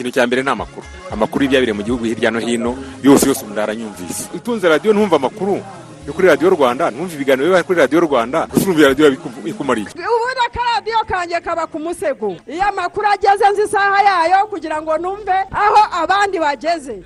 ikintu cya mbere ni amakuru. Amakuru y'ibyabire mu gihugu hirya no hino yose yose umuntu aranyumvise utunze radiyo ntumva amakuru? Yo kuri radiyo rwanda ntumva ibiganiro biba kuri radiyo rwanda urumva radiyo bikumariye ubundi akaradiyo kanjye kaba ku musego. Iyo amakuru ageze nzi isaha yayo kugira ngo numve aho abandi bageze.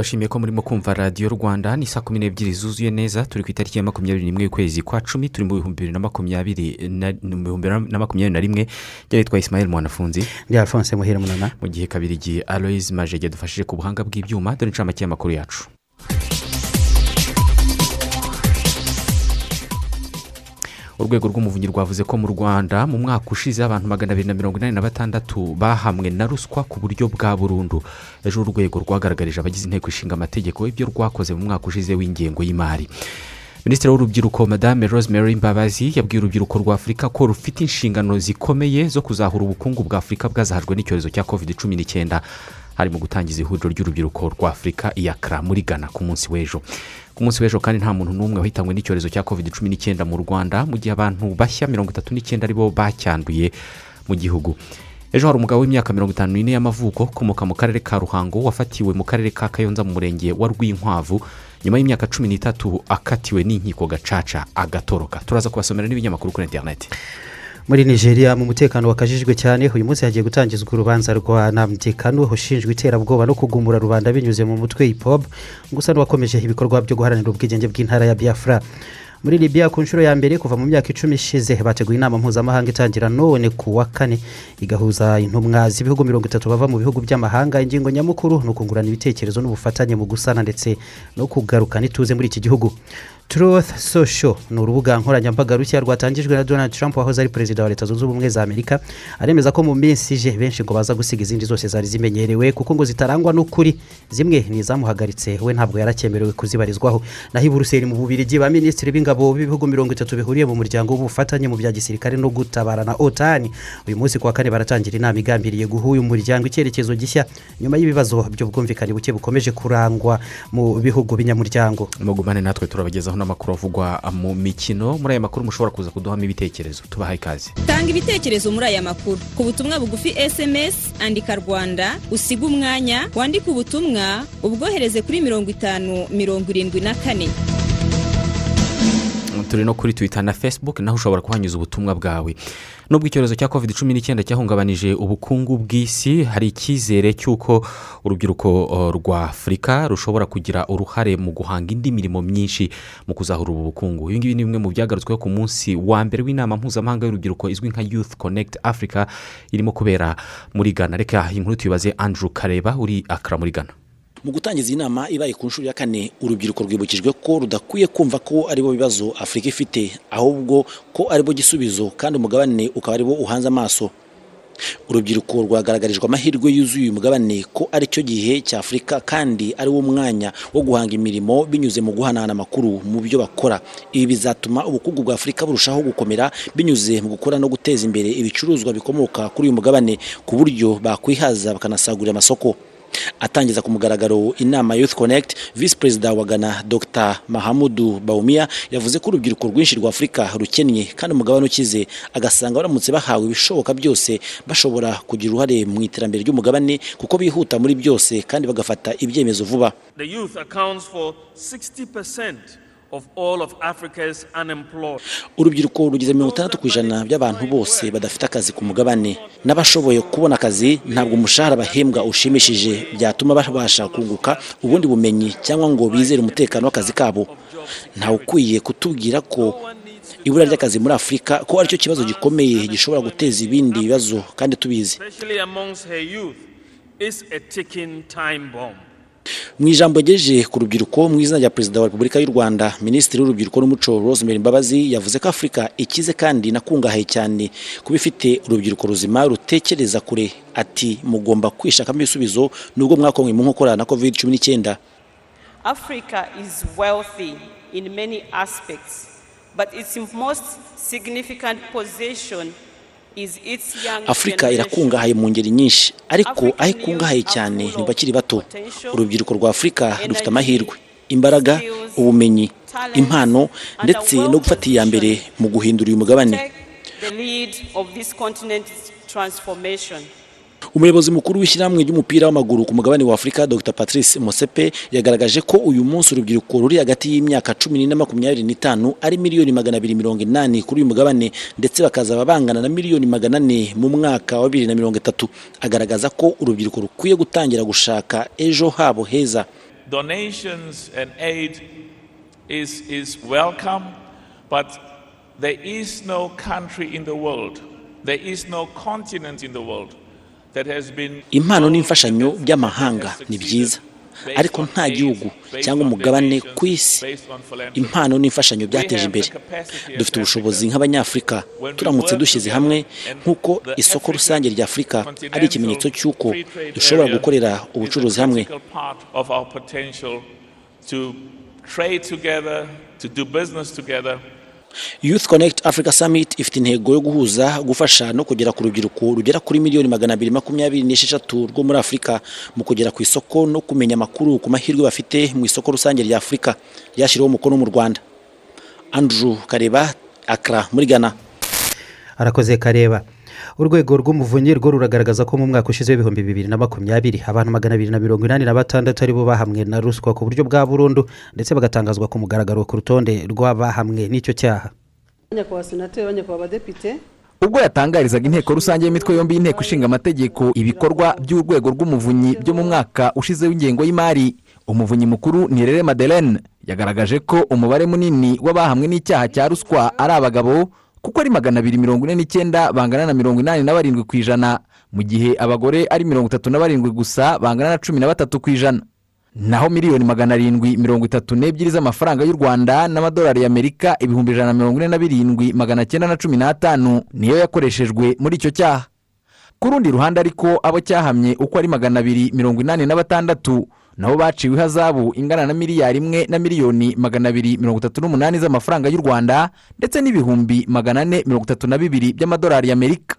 Tubashimiye ko murimo kumva radiyo rwanda. Ni saa kumi n'ebyiri zuzuye neza turi ku itariki ya makumyabiri n'imwe y'ukwezi kwa cumi turi mu bihumbi bibiri na makumyabiri na makumyabiri na rimwe. Ryitwa isimayeli mwanafunzi. Ndi alphonse muhire munana. Mu gihe kabiri igihe aloyizi majege dufashije ku buhanga bw'ibyuma dore inshamake y'amakuru yacu. Urwego rw'umuvunyi rwavuze ko mu rwanda mu mwaka ushize abantu magana abiri na mirongo inani na batandatu bahamwe na ruswa ku buryo bwa burundu. Ejo urwego rwagaragarije abagize inteko ishinga amategeko ibyo rwakoze mu mwaka ushize w'ingengo y'imari. Minisitiri w'urubyiruko madame rosemary mbabazi yabwiye urubyiruko rwa afurika ko rufite inshingano zikomeye zo kuzahura ubukungu bwa afurika bwazahajwe n'icyorezo cya covid cumi n'icyenda. Harimo gutangiza ihuriro ry'urubyiruko rwa afurika iyakara muri ghana ku munsi w'ejo. Ku munsi w'ejo kandi nta muntu n'umwe wahitanywe n'icyorezo cya covid cumi n'icyenda mu rwanda mu gihe abantu bashya mirongo itatu n'icyenda ari bo bacyanduye mu gihugu. Ejo hari umugabo w'imyaka mirongo itanu n'ine y'amavuko ukomoka mu karere ka ruhango wafatiwe mu karere ka kayonza mu murenge wa rwinkwavu. Nyuma y'imyaka cumi n'itatu akatiwe n'inkiko gacaca agatoroka. Turaza kubasomera n'ibinyamakuru kuri interineti muri nigeria mu mutekano wakajijwe cyane uyu munsi hagiye gutangizwa urubanza rwa namutekano ushinjwa iterabwoba no kugumura rubanda binyuze mu mutwe hipopu gusa n'uwakomeje ibikorwa byo guharanira ubwigenge bw'intara ya biafra. Muri libya ku nshuro ya mbere kuva mu myaka icumi ishize bateguye inama mpuzamahanga itangira none ku wa kane. Igahuza intumwa z'ibihugu mirongo itatu bava mu bihugu by'amahanga. Ingingo nyamukuru ni ukungurana ibitekerezo n'ubufatanye mu gusana ndetse no kugarukana ituze muri iki gihugu. Truth social. Ni urubuga nkoranyambaga rushya rwatangijwe na donald trump wahoze ari perezida wa leta zunze ubumwe za amerika aremeza ko mu minsi ije benshi ngo baza gusiga izindi zose zari zimenyerewe kuko ngo zitarangwa n'ukuri. Zimwe ni izamuhagaritse we ntabwo yaracyemerewe kuzibarizwaho. Naho i buruseli mu bubirigi ba minisitiri b'ingabo b'ibihugu mirongo itatu bihuriye mu muryango w'ubufatanye mu bya gisirikare no gutabarana otani uyu munsi ku wa kane baratangira inama igambiriye guha uyu muryango icyerekezo gishya nyuma y'ibibazo by'ubwumvikane buke bukomeje kurangwa mu bihugu binyamuryango. Mugumane natwe turabagezaho n'amakuru avugwa mu mikino. Muri aya makuru mushobora kuza kuduhamo ibitekerezo. Tubahaye ikaze. Tanga ibitekerezo muri aya makuru. Ku butumwa bugufi sms andika rwanda usiga umwanya wandike ubutumwa ubwohereze kuri mirongo itanu mirongo irindwi na kane. Turi no kuri twita na facebook naho ushobora kuhanyuza ubutumwa bwawe. Nubwo icyorezo cya covid cumi n'icyenda cyahungabanije ubukungu bw'isi hari icyizere cy'uko urubyiruko rwa afurika rushobora kugira uruhare mu guhanga indi mirimo myinshi mu kuzahura ubu bukungu. Ibi ngibi ni bimwe mu byagarutsweho ku munsi wa mbere w'inama mpuzamahanga y'urubyiruko izwi nka youth connect africa irimo kubera muri ghana. Reka inkuru tuyibaze andrew kareba uri akara muri ghana. Mu gutangiza iyi nama ibaye ku nshuro ya kane urubyiruko rwibukijwe ko rudakwiye kumva ko ari bo bibazo afurika ifite ahubwo ko ari bo gisubizo kandi umugabane ukaba ari bo uhanze amaso. Urubyiruko rwagaragarijwe amahirwe yuzuye uyu mugabane ko ari cyo gihe cya afurika kandi ari wo mwanya wo guhanga imirimo binyuze mu guhanahana amakuru mu byo bakora. Ibi bizatuma ubukungu bwa afurika burushaho gukomera binyuze mu gukora no guteza imbere ibicuruzwa bikomoka kuri uyu mugabane ku buryo bakwihaza bakanasagurira amasoko. Atangiza ku mugaragaro inama youth connect visi perezida wa ghana dr. Mahamudu bawumia yavuze ko urubyiruko rwinshi rwa afurika rukennye kandi umugabane ukize agasanga baramutse bahawe ibishoboka byose bashobora kugira uruhare mu iterambere ry'umugabane kuko bihuta muri byose kandi bagafata ibyemezo vuba. The youth accounts for 60% of all of Africa's unemployed. urubyiruko rugize mirongo itandatu ku ijana by'abantu bose badafite akazi ku mugabane. N'abashoboye kubona akazi ntabwo umushahara bahembwa ushimishije. Byatuma babasha kunguka ubundi bumenyi cyangwa ngo bizere umutekano w'akazi kabo. Ntawe ukwiye kutubwira ko ibura ry'akazi muri afurika ko ari cyo kibazo gikomeye gishobora guteza ibindi bibazo kandi tubizi. Mu ijambo yagejeje ku rubyiruko mu izina rya perezida wa repubulika y'u rwanda minisitiri w'urubyiruko n'umuco rosemary mbabazi yavuze ko afurika ikize kandi inakungahaye cyane kuba ifite urubyiruko ruzima rutekereza kure. Ati mugomba kwishakamo ibisubizo nubwo mwakomwe mu nkokora na covid cumi n'icyenda. Africa is wealthy in many aspects, but its most significant possession afurika irakungahaye mu ngeri nyinshi ariko aho ikungahaye cyane ni bakiri bato. urubyiruko rwa afurika rufite amahirwe imbaraga ubumenyi impano ndetse no gufata iya mbere mu guhindura uyu mugabane. Umuyobozi mukuru w'ishyirahamwe ry'umupira w'amaguru ku mugabane wa afurika dr. Patrice mosepe yagaragaje ko uyu munsi urubyiruko ruri hagati y'imyaka cumi n'ine na makumyabiri n'itanu ari miliyoni magana abiri mirongo inani kuri uyu mugabane ndetse bakazaba bangana na miliyoni magana ane mu mwaka wa bibiri na mirongo itatu. Agaragaza ko urubyiruko rukwiye gutangira gushaka ejo habo heza. Donations and aid is, is welcome, but there is no country in the world, there is no continent in the world impano n'imfashanyo by'amahanga ni byiza. Ariko nta gihugu cyangwa umugabane ku isi. impano n'imfashanyo byateje imbere. dufite ubushobozi nk'abanyafurika turamutse dushyize hamwe nk'uko isoko rusange rya afurika ari ikimenyetso cy'uko dushobora gukorera ubucuruzi hamwe. to trade together, to do business together. Youth connect africa summit ifite intego yo guhuza gufasha no kugera ku rubyiruko rugera kuri miliyoni magana abiri makumyabiri n'esheshatu rwo muri afurika mu kugera ku isoko no kumenya amakuru ku mahirwe bafite mu isoko rusange rya afurika ryashyiriweho umukono mu rwanda. Andrew kareba akra muri ghana. Arakoze kareba. Urwego rw'umuvunyi rwo ruragaragaza ko mu mwaka ushize w'ibihumbi bibiri na makumyabiri abantu magana abiri na mirongo inani na batandatu ari bo bahamwe na ruswa ku buryo bwa burundu ndetse bagatangazwa ku mugaragaro ku rutonde rw'abahamwe n'icyo cyaha. Ubwo yatangarizaga inteko rusange y'imitwe yombi y'inteko ishinga amategeko ibikorwa by'urwego rw'umuvunyi byo mu mwaka ushize w'ingengo y'imari. Umuvunyi mukuru nirere madeleine yagaragaje ko umubare munini w'abahamwe n'icyaha cya ruswa ari abagabo kuko ari magana abiri mirongo ine n'icyenda bangana na mirongo inani na barindwi ku ijana. Mu gihe abagore ari mirongo itatu na barindwi gusa bangana na cumi na batatu ku ijana. Naho miliyoni magana arindwi mirongo itatu n'ebyiri z'amafaranga y'u rwanda n'amadolari y'amerika ibihumbi ijana na mirongo ine na birindwi magana cyenda na cumi n'atanu niyo yakoreshejwe muri icyo cyaha. Ku rundi ruhande ariko abo cyahamye uko ari magana abiri mirongo inani na batandatu nabo baciwe ihazabu ingana na miliyari imwe na miliyoni magana abiri mirongo itatu n'umunani z'amafaranga y'u rwanda ndetse n'ibihumbi magana ane mirongo itatu na bibiri by'amadolari y'amerika.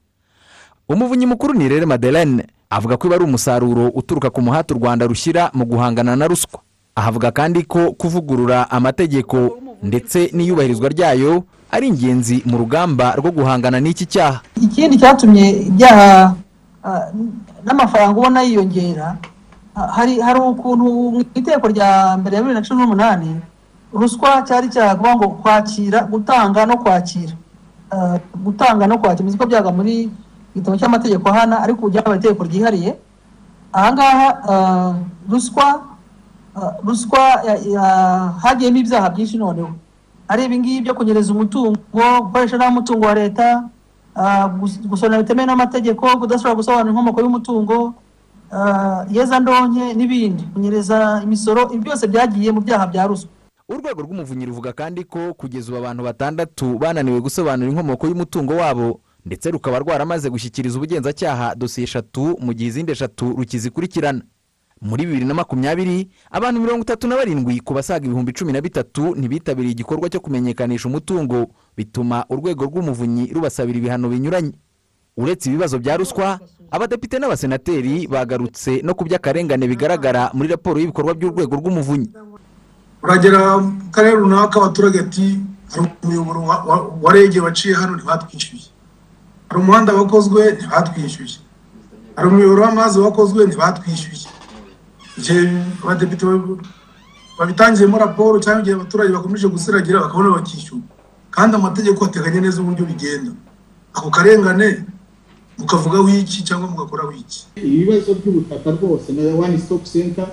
Umuvunyi mukuru ni rere madeleine avuga ko iba ari umusaruro uturuka ku muhati u rwanda rushyira mu guhangana na ruswa. Ahavuga kandi ko kuvugurura amategeko ndetse n'iyubahirizwa ryayo ari ingenzi mu rugamba rwo guhangana n'iki cyaha. Ikindi cyatumye ibyaha ah, n'amafaranga ubona yiyongera hari hari ukuntu mu iteko rya mbere ya bibiri na cumi n'umunani ruswa cyari cyakuvuga ngo kwakira gutanga no kwakira. Ah, gutanga no kwakira. Muzi ko byaga muri igitabo cy'amategeko hana ariko ubu byabaye itegeko ryihariye. Ahangaha ah, ruswa ah, ruswa hagiyemo ibyaha byinshi noneho. Ari ibingibi byo kunyereza umutungo gukoresha nabi umutungo wa leta gus- gusonera bitemewe n'amategeko kudashobora gusobanura inkomoko y'umutungo ah, iyezandonke n'ibindi kunyereza imisoro ibi byose byagiye mu byaha bya ruswa. Urwego rw'umuvunyi ruvuga kandi ko kugeza ubu abantu batandatu bananiwe gusobanura inkomoko y'umutungo wabo ndetse rukaba rwaramaze gushyikiriza ubugenzacyaha dosiye eshatu mu gihe izindi eshatu rukizikurikirana. Muri bibiri na makumyabiri abantu mirongo itatu na barindwi ku basaga ibihumbi cumi na bitatu ntibitabiriye igikorwa cyo kumenyekanisha umutungo bituma urwego rw'umuvunyi rubasabira ibihano binyuranye. Uretse ibibazo bya ruswa abadepite n'abasenateri bagarutse no ku by'akarengane bigaragara muri raporo y'ibikorwa by'urwego rw'umuvunyi. Uragera mu karere runaka abaturage ati hari umuyoboro wa- rege waciye hano ntibatwishyuye. Hari umuhanda wakozwe ntibatwishyuye. Hari umuyoboro w'amazi wakozwe ntibatwishyuye. Igihe abadepite babi- babitangiyemo raporo cyangwa igihe abaturage bakomeje gusiragira bakabona bakishyura. Kandi amategeko ateganya neza uburyo bigenda. Ako karengane mukavugaho iki cyangwa mugakoraho iki ibibazo by'ubutaka rwose na wani sitopu senta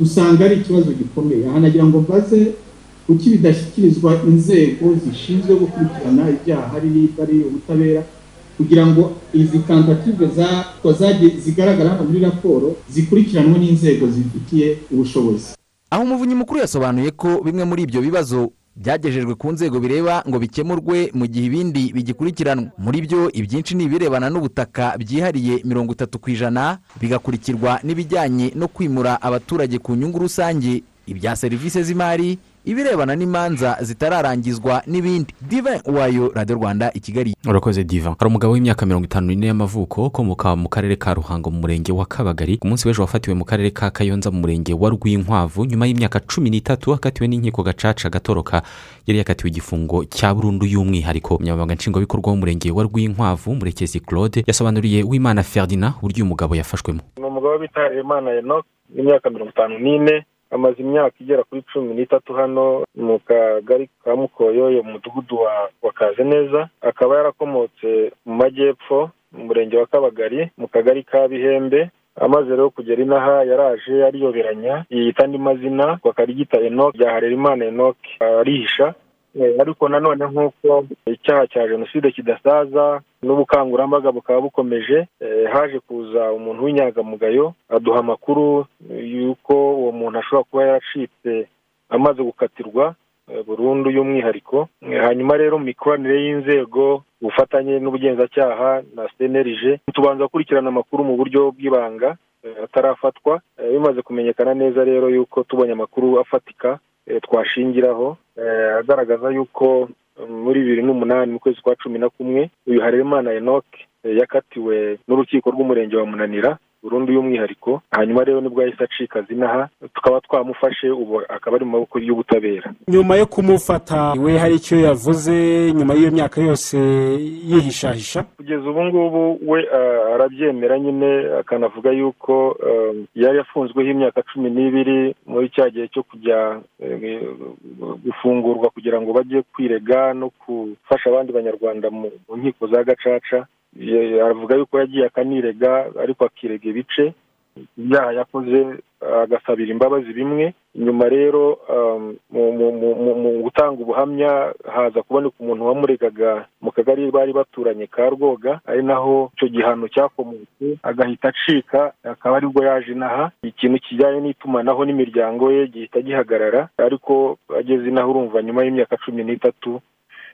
usanga ari ikibazo gikomeye. Aha nagira ngo mbaze kuki bidashyikirizwa inzego zishinzwe gukurikirana ibyaha ari ubutabera kugira ngo izi kantative zigaragara hano muri raporo zikurikiranwe n'inzego zibifitiye ubushobozi. Aho umuvunyi mukuru yasobanuye ko bimwe muri ibyo bibazo byagejejwe ku nzego bireba ngo bikemurwe mu gihe ibindi bigikurikiranwa. Muri byo ibyinshi ni ibirebana n'ubutaka byihariye mirongo itatu ku ijana bigakurikirwa n'ibijyanye no kwimura abaturage ku nyungu rusange. Ibya serivisi z'imari ibirebana n'imanza zitararangizwa n'ibindi. Dive wayo radiyo rwanda i kigali. Urakoze diva hari umugabo w'imyaka mirongo itanu n'ine y'amavuko ukomoka mu karere ka ruhango mu murenge wa kabagari. Ku munsi w'ejo wafatiwe mu karere ka kayonza mu murenge wa rwinkwavu. Nyuma y'imyaka cumi n'itatu akatiwe n'inkiko gacaca gatoroka yari yakatiwe igifungo cya burundu y'umwihariko. Umunyamabanga nshingwabikorwa w'umurenge wa rwinkwavu murekezi claude yasobanuriye wimana ferdinand uburyo uyu mugabo yafashwemo. Ni umugabo bita imana enoke w'imyaka mirongo itanu n'ine. Amaze imyaka igera kuri cumi n'itatu hano mu kagari ka mukoyoyo mu mudugudu wa kaze neza akaba yarakomotse mu majyepfo mu murenge wa kabagari mu kagari ka bihembe. Amaze rero kugera inaha yaraje ariyoberanya yiyita andi mazina bakaryita enoke bya harerimana enoke arihisha. Ariko nanone nk'uko icyaha cya jenoside kidasaza n'ubukangurambaga bukaba bukomeje haje kuza umuntu w'inyangamugayo aduha amakuru y'uko uwo muntu ashobora kuba yaracitse amaze gukatirwa burundu y'umwihariko. Hanyuma rero mu mikoranire y'inzego ubufatanye n'ubugenzacyaha na cnlg tubanza gukurikirana amakuru mu buryo bw'ibanga atarafatwa. Bimaze kumenyekana neza rero y'uko tubonye amakuru afatika twashingiraho. Agaragaza y'uko muri bibiri n'umunani mu kwezi kwa cumi na kumwe uyu harerimana enoke yakatiwe n'urukiko rw'umurenge wa munanira. Burundu y'umwihariko hanyuma rero ni bwo yahise acika zinaha tukaba twamufashe ubu akaba ari mu maboko y'ubutabera. Nyuma yo kumufata we hari icyo yavuze nyuma y'iyo myaka yose yihishahisha kugeza ubu ngubu we arabyemera nyine akanavuga yuko yari yafunzweho imyaka cumi n'ibiri muri cya gihe cyo kujya gufungurwa kugira ngo bajye kwirega no gufasha abandi banyarwanda mu nkiko za gacaca. Aravuga yuko yagiye akanirega ariko akirega ibice. Ibyaha yakoze agasabira imbabazi bimwe. Nyuma rero mu gutanga ubuhamya haza kuboneka umuntu wamuregaga mu kagari bari baturanye ka rwoga. Ari naho icyo gihano cyakomotse agahita acika akaba ari bwo yaje inaha. Ikintu kijyanye n'itumanaho n'imiryango ye gihita gihagarara. Ariko ageze inaha urumva nyuma y'imyaka cumi n'itatu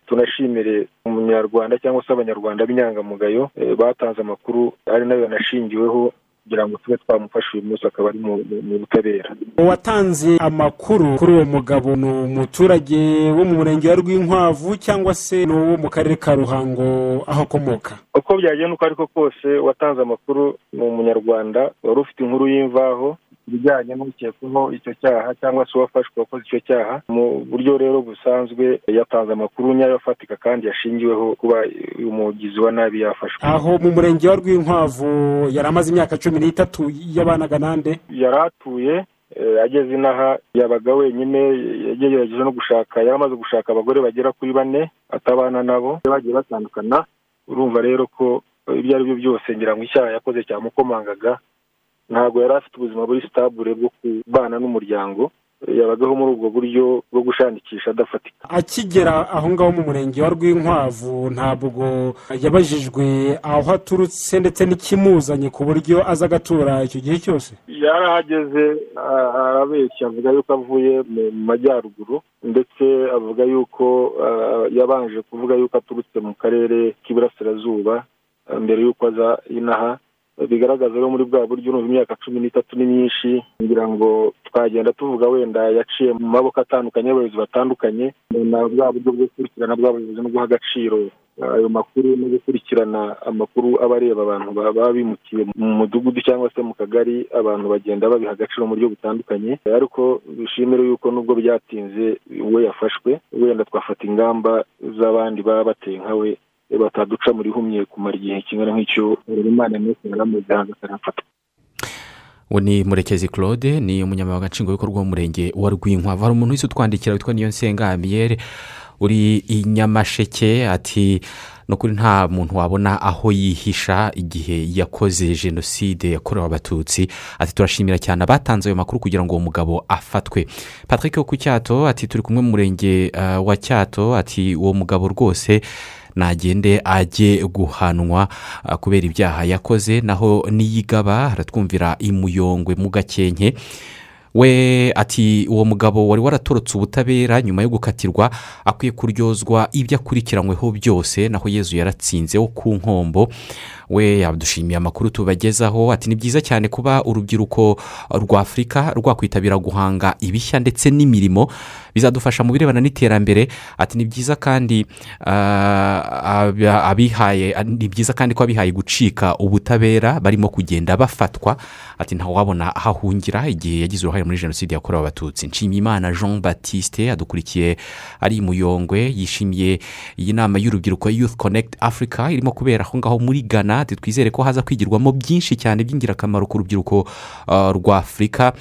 tunashimire umunyarwanda cyangwa se abanyarwanda b'inyangamugayo batanze amakuru ari na yo yanashingiweho kugira ngo tube twamufasha uyu munsi akaba ari mu butabera. Uwatanze amakuru kuri uwo mugabo ni umuturage wo mu murenge wa rwinkwavu cyangwa se ni uwo mu karere ka ruhango aho akomoka? Uko byagenda uko ariko kose watanze amakuru ni umunyarwanda wari ufite inkuru y'imvaho ibijyanye n'ukekwaho icyo cyaha cyangwa se uwafashwe wakoze icyo cyaha mu buryo rero busanzwe yatanze amakuru nyayo afatika kandi yashingiweho kuba umugizi wa nabi yafashwe. Aho mu murenge wa rwinkwavu yari amaze imyaka cumi n'itatu yabanaga nande? Yari atuye ageze inaha yabaga wenyine yagerageje no gushaka yari amaze gushaka abagore bagera kuri bane atabana nabo. Bagiye batandukana urumva rero ko ibyo ari byo byose ngira ngo icyaha yakoze cyamukomangaga ntabwo yari afite ubuzima buri sitabure bwo kubana n'umuryango. Yabagaho muri ubwo buryo bwo gushakisha adafatika. Akigera aho ngaho mu murenge wa rwinkwavu ntabwo yabajijwe aho aturutse ndetse n'ikimuzanye ku buryo aza agatura icyo gihe cyose. Yarahageze arabeshya avuga yuko avuye mu majyaruguru ndetse avuga yuko yabanje kuvuga yuko aturutse mu karere k'iburasirazuba mbere y'uko aza inaha. Bigaragaza rero muri bwa buryo urumva imyaka cumi n'itatu ni myinshi kugira ngo twagenda tuvuga wenda yaciye mu maboko atandukanye y'abayobozi batandukanye na bwa buryo bwo gukurikirana bwa buyobozi no guha agaciro ayo makuru no gukurikirana amakuru aba areba abantu baba bimukiye mu mudugudu cyangwa se mu kagari abantu bagenda babiha agaciro mu buryo butandukanye. Ariko bishimire yuko nubwo byatinze we yafashwe wenda twafata ingamba z'abandi baba bateye nka we bataduca muri humye kumara igihe kingana nk'icyo imana n'uko yaramaze hagatarafata uwo ni murekezi claude ni umunyamabanga nshingwabikorwa w'umurenge wa rwinkwavu hari umuntu wese utwandikira witwa niyo nsenga amiyere uri i nyamasheke ati ni ukuri nta muntu wabona aho yihisha igihe yakoze jenoside yakorewe abatutsi. Ati turashimira cyane abatanze ayo makuru kugira ngo uwo mugabo afatwe. Patrick wo ku cyato ati turi kumwe mu murenge wa cyato. Ati uwo mugabo rwose nagende ajye guhanwa kubera ibyaha yakoze naho niyigaba haratwumvira imuyongwe mu gakenke. We ati uwo mugabo wari waratorotse ubutabera nyuma yo gukatirwa akwiye kuryozwa ibyo akurikiranyweho byose naho yezu yaratsinze wo ku nkombo. We yadushimiye amakuru tubagezaho ati ni byiza cyane kuba urubyiruko rwa afurika rwakwitabira guhanga ibishya ndetse n'imirimo bizadufasha mu birebana n'iterambere. Ati ni byiza kandi ah, abi- abihaye ni byiza kandi ko abihaye gucika ubutabera barimo kugenda bafatwa. Ati ntawabona aho ahungira igihe yagize uruhare muri jenoside yakorewe abatutsi. Nshimiyimana jean batiste adukurikiye ari muyongwe yishimiye iyi nama y'urubyiruko youth connect africa irimo kubera aho ngaho muri ghana. Twizere ko haza kwigirwamo byinshi cyane by'ingirakamaro ku rubyiruko ah, rwa afurika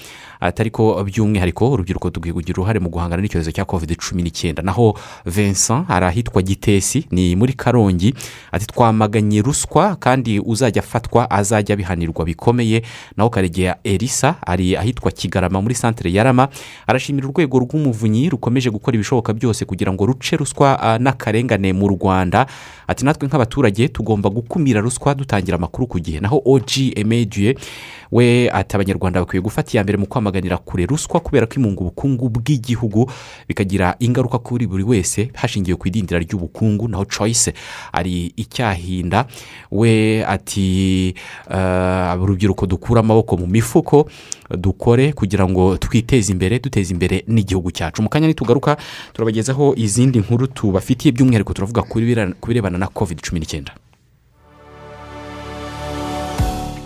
atari ko by'umwihariko urubyiruko dukwiye kugira uruhare mu guhangana n'icyorezo cya covid cumi n'icyenda. Naho vincent hari ahitwa gitesi ni muri karongi ati twamaganye ruswa kandi uzajya afatwa azajya abihanirwa bikomeye. Naho karegeya elisa ari ahitwa kigarama muri santire ya rama arashimira urwego rw'umuvunyi rukomeje gukora ibishoboka byose kugira ngo ruce ruswa n'akarengane mu rwanda. Ati natwe nk'abaturage tugomba gukumira ruswa dutangira amakuru ku gihe. Naho og emediye we ati abanyarwanda bakwiye gufata iya mbere mu kwamaganira kure ruswa kubera ko imunga ubukungu bw'igihugu bikagira ingaruka kuri buri wese hashingiwe ku idindira ry'ubukungu naho choice ari icyahinda. We ati "Eh, urubyiruko dukure amaboko mu mifuko dukore kugira ngo twiteze imbere duteze imbere n'igihugu cyacu. Mu kanya nitugaruka turabagezaho izindi nkuru tubafitiye by'umwihariko turavuga ku birebana na covid cumi n'icyenda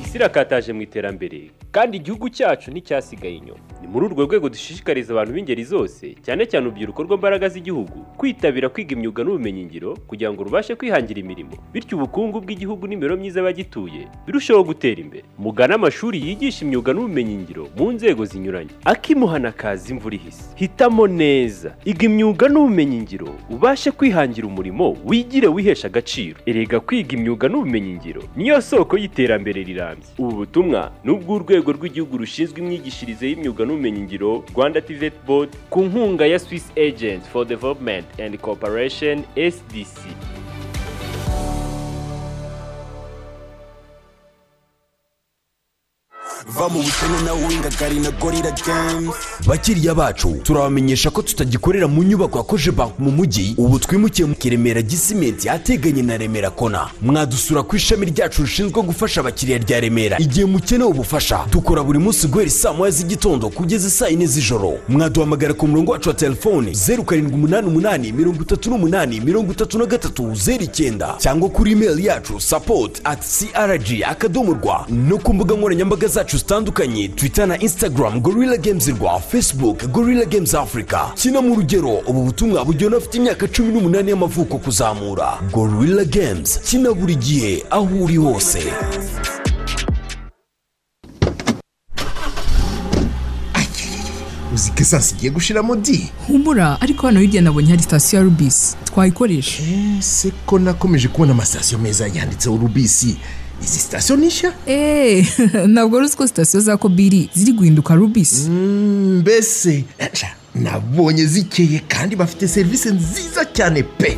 isi irakataje mu iterambere. Kandi igihugu cyacu nticyasigaye inyuma. Ni muri urwo rwego dushishikariza abantu b'ingeri zose cyane cyane urubyiruko rw'imbaraga z'igihugu kwitabira kwiga imyuga n'ubumenyingiro kugira ngo rubashe kwihangira imirimo. Bityo ubukungu bw'igihugu n'imibereho myiza y'abagituye birusheho gutera imbere. Mugane amashuri yigisha imyuga n'ubumenyingiro mu nzego zinyuranye. Akimuhana kaza imvura ihise. Hitamo neza. Iga imyuga n'ubumenyingiro ubashe kwihangira umurimo wigire wihesha agaciro. Erega kwiga imyuga n'ubumenyingiro niyo soko y'iterambere rirambye. Ubu butumwa ni ubw'urwego rw'igihugu rushinzwe imyigishirize y'imyuga n'ubumenyingiro rwanda tivet board ku nkunga ya swiss agent for development and cooperation sdc va mu bukene nawe wingagari na gorira games. Bakiriya bacu turabamenyesha ko tutagikorera mu nyubako ya koje bank mu mujyi. Ubu twimukiye mu kiremera gisimenti ahateganye na remera kona. Mwadusura ku ishami ryacu rishinzwe gufasha abakiriya rya remera. Igihe mukeneye ubufasha dukora buri munsi guhera saa moya z'igitondo kugeza saa yine z'ijoro. Mwaduhamagara ku murongo wacu wa telefone zeru karindwi umunani umunani mirongo itatu n'umunani mirongo itatu na gatatu zeru icyenda. Cyangwa kuri imeri yacu support at crg akadomo rwa. No ku mbuga nkoranyambaga zacu zitandukanye twitter na instagram gorilla games rwa facebook gorilla games africa. Kina mu rugero ubu butumwa bugenewe afite imyaka cumi n'umunani y'amavuko kuzamura. Gorilla games kina buri gihe aho uri hose. Uzi ko esansi igiye gushiramo di? Humura ariko hano hirya nabonye hari sitasiyo ya rubisi twayikoresha ese ko nakomeje kubona amasitasiyo meza yanditseho rubisi izi sitasiyo ni nshya ntabwo uzi ko sitasiyo za kobiri ziri guhinduka rubisi mbese Aca, nabonye zikeye kandi bafite serivisi nziza cyane pe.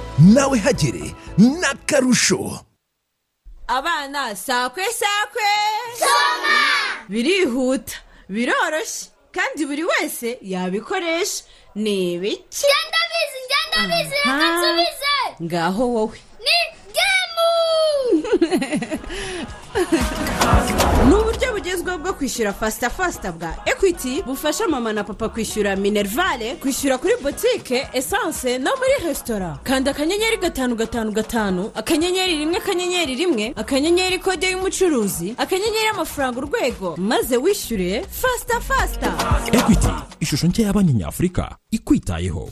Nawe hagere n'akarusho. Abana sakwe sakwe. Birihuta biroroshye kandi buri wese yabikoresha. Ni ibiki? Reka nsubize. Ngaho wowe. Ni ni uburyo bugezweho bwo kwishyura fasita fasita bwa ekwiti bufasha mama na papa kwishyura minerivare kwishyura kuri botike esanse no muri resitora kanda akanyenyeri gatanu gatanu gatanu akanyenyeri rimwe akanyenyeri rimwe akanyenyeri kode y'umucuruzi akanyenyeri amafaranga urwego. Maze wishyure fasita fasita ekwiti ishusho nshya ya banki nyafurika ikwitayeho.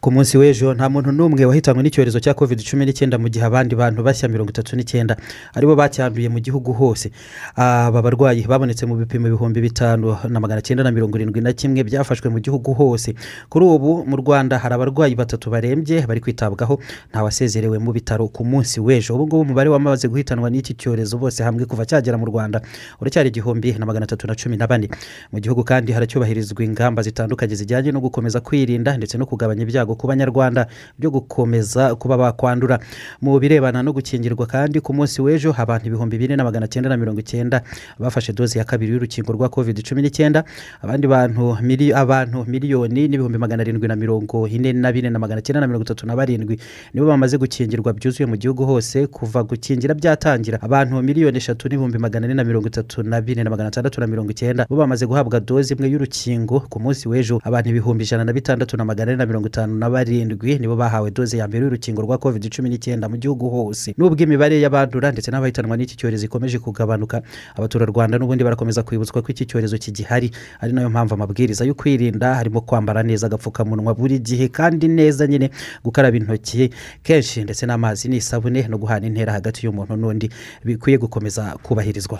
Ku munsi w'ejo nta muntu n'umwe wahitanywe n'icyorezo cya covid cumi n'icyenda mu gihe abandi bantu bashya mirongo itatu n'icyenda ari bo bacyanduye mu gihugu hose. Aba barwayi babonetse mu bipimo ibihumbi bitanu na magana cyenda na mirongo irindwi na kimwe byafashwe mu gihugu hose. Kuri ubu mu rwanda hari abarwayi batatu barembye bari kwitabwaho ntawasezerewe mu bitaro ku munsi w'ejo. Ubu ngubu umubare wamaze guhitanwa n'iki cyorezo bose hamwe kuva cyagera mu rwanda uracyari igihumbi na magana atatu na cumi na bane. Mu gihugu kandi haracyubahirizwa ingamba zitandukanye zijyanye no gukomeza kwirinda ndetse no kugabanya ibyago ku banyarwanda byo gukomeza kuba bakwandura. Mu birebana no gukingirwa kandi ku munsi w'ejo abantu ibihumbi bine na magana cyenda na mirongo icyenda bafashe doze ya kabiri y'urukingo rwa covid cumi n'icyenda abandi bantu abantu miliyoni n'ibihumbi magana arindwi na mirongo ine na bine na magana cyenda na mirongo itatu na barindwi nibo bamaze gukingirwa byuzuye mu gihugu hose kuva gukingira byatangira. Abantu miliyoni eshatu n'ibihumbi magana ane na mirongo itatu na bine na magana atandatu na mirongo icyenda bo bamaze guhabwa doze imwe y'urukingo ku munsi w'ejo. Abantu ibihumbi ijana na bitandatu na magana ane na mirongo itanu na barindwi nibo bahawe doze ya mbere y'urukingo rwa covid cumi n'icyenda mu gihugu hose. Nubwo imibare y'abandura ndetse n'abahitanwa n'iki cyorezo ikomeje kugabanuka abaturarwanda n'ubundi barakomeza kwibutswa ko iki cyorezo kigihari. Ari na yo mpamvu amabwiriza yo kwirinda harimo kwambara neza agapfukamunwa buri gihe kandi neza nyine gukaraba intoki kenshi ndetse n'amazi n'isabune no guhana intera hagati y'umuntu n'undi. Bikwiye gukomeza kubahirizwa.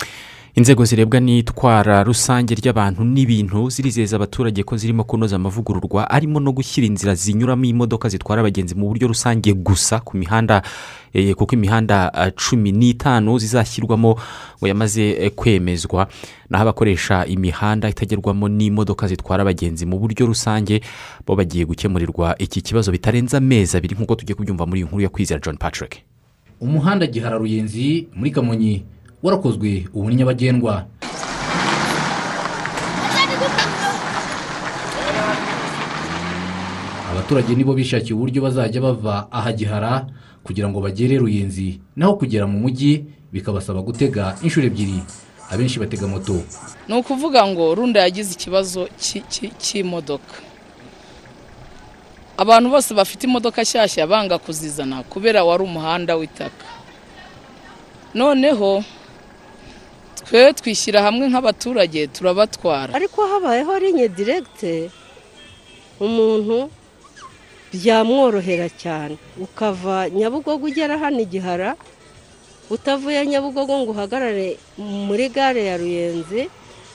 Inzego zirebwa n'itwara rusange ry'abantu n'ibintu zirizeza abaturage ko zirimo kunoza amavugururwa arimo no gushyira inzira zinyuramo imodoka zitwara abagenzi mu buryo rusange gusa ku mihanda eh, kuko imihanda eh, cumi n'itanu zizashyirwamo ngo yamaze eh, kwemezwa. Naho abakoresha imihanda itagerwamo n'imodoka zitwara abagenzi mu buryo rusange bo bagiye gukemurirwa iki kibazo bitarenze amezi abiri nk'uko tugiye kubyumva muri iyi nkuru ya kwizera john patrick. Umuhanda gihara ruyenzi muri kamonyi. Warakozwe ubu nyabagendwa. Abaturage nibo bishakiye uburyo bazajya bava aha gihara kugira ngo bagere ruyenzi naho kugera mu mujyi bikabasaba gutega inshuro ebyiri. Abenshi batega moto. Ni ukuvuga ngo runda yagize ikibazo cy'i- cy'i- cy'imodoka abantu bose bafite imodoka nshyashya banga kuzizana kubera wari umuhanda w'itaka. Noneho twe twishyira hamwe nk'abaturage turabatwara. Ariko habayeho rinye diregite umuntu byamworohera cyane. Ukava nyabugogo ugera hano igihara utavuye nyabugogo ngo uhagarare muri gare ya ruyenzi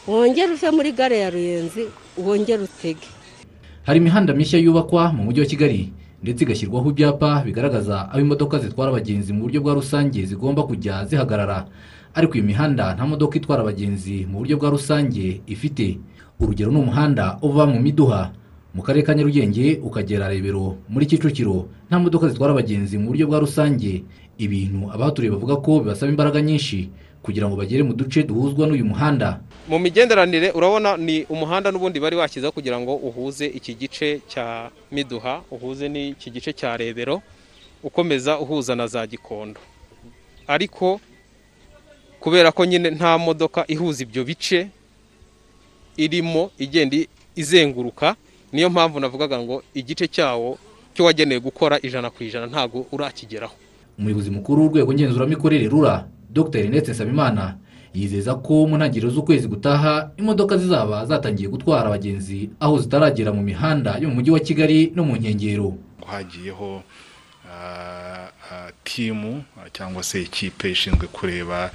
wongere uve muri gare ya ruyenzi wongere utege. Hari imihanda mishya yubakwa mu mujyi wa kigali ndetse igashyirwaho ibyapa bigaragaza aho imodoka zitwara abagenzi mu buryo bwa rusange zigomba kujya zihagarara. Ariko iyi mihanda nta modoka itwara abagenzi mu buryo bwa rusange ifite. Urugero ni umuhanda uva mu miduha mu karere ka nyarugenge ukagera rebero. Muri kicukiro nta modoka zitwara abagenzi mu buryo bwa rusange. Ibintu abahaturiye bavuga ko bibasaba imbaraga nyinshi kugira ngo bagere mu duce duhuzwa n'uyu muhanda. Mu migenderanire urabona ni umuhanda n'ubundi bari washyizeho kugira ngo uhuze iki gice cya miduha uhuze n'iki gice cya rebero ukomeza uhuza na za gikondo. Ariko kubera ko nyine nta modoka ihuza ibyo bice irimo igenda izenguruka niyo mpamvu navugaga ngo igice cyawo cyo wagenewe gukora ijana ku ijana ntabwo urakigeraho. Umuyobozi mukuru w'urwego ngenzuramikorere rura dr. Ernest nsabimana yizeza ko mu ntangiriro z'ukwezi gutaha imodoka zizaba zatangiye gutwara abagenzi aho zitaragera mu mihanda yo mu mujyi wa kigali no mu nkengero. Hagiyeho ah, ah, timu cyangwa se ikipe ishinzwe kureba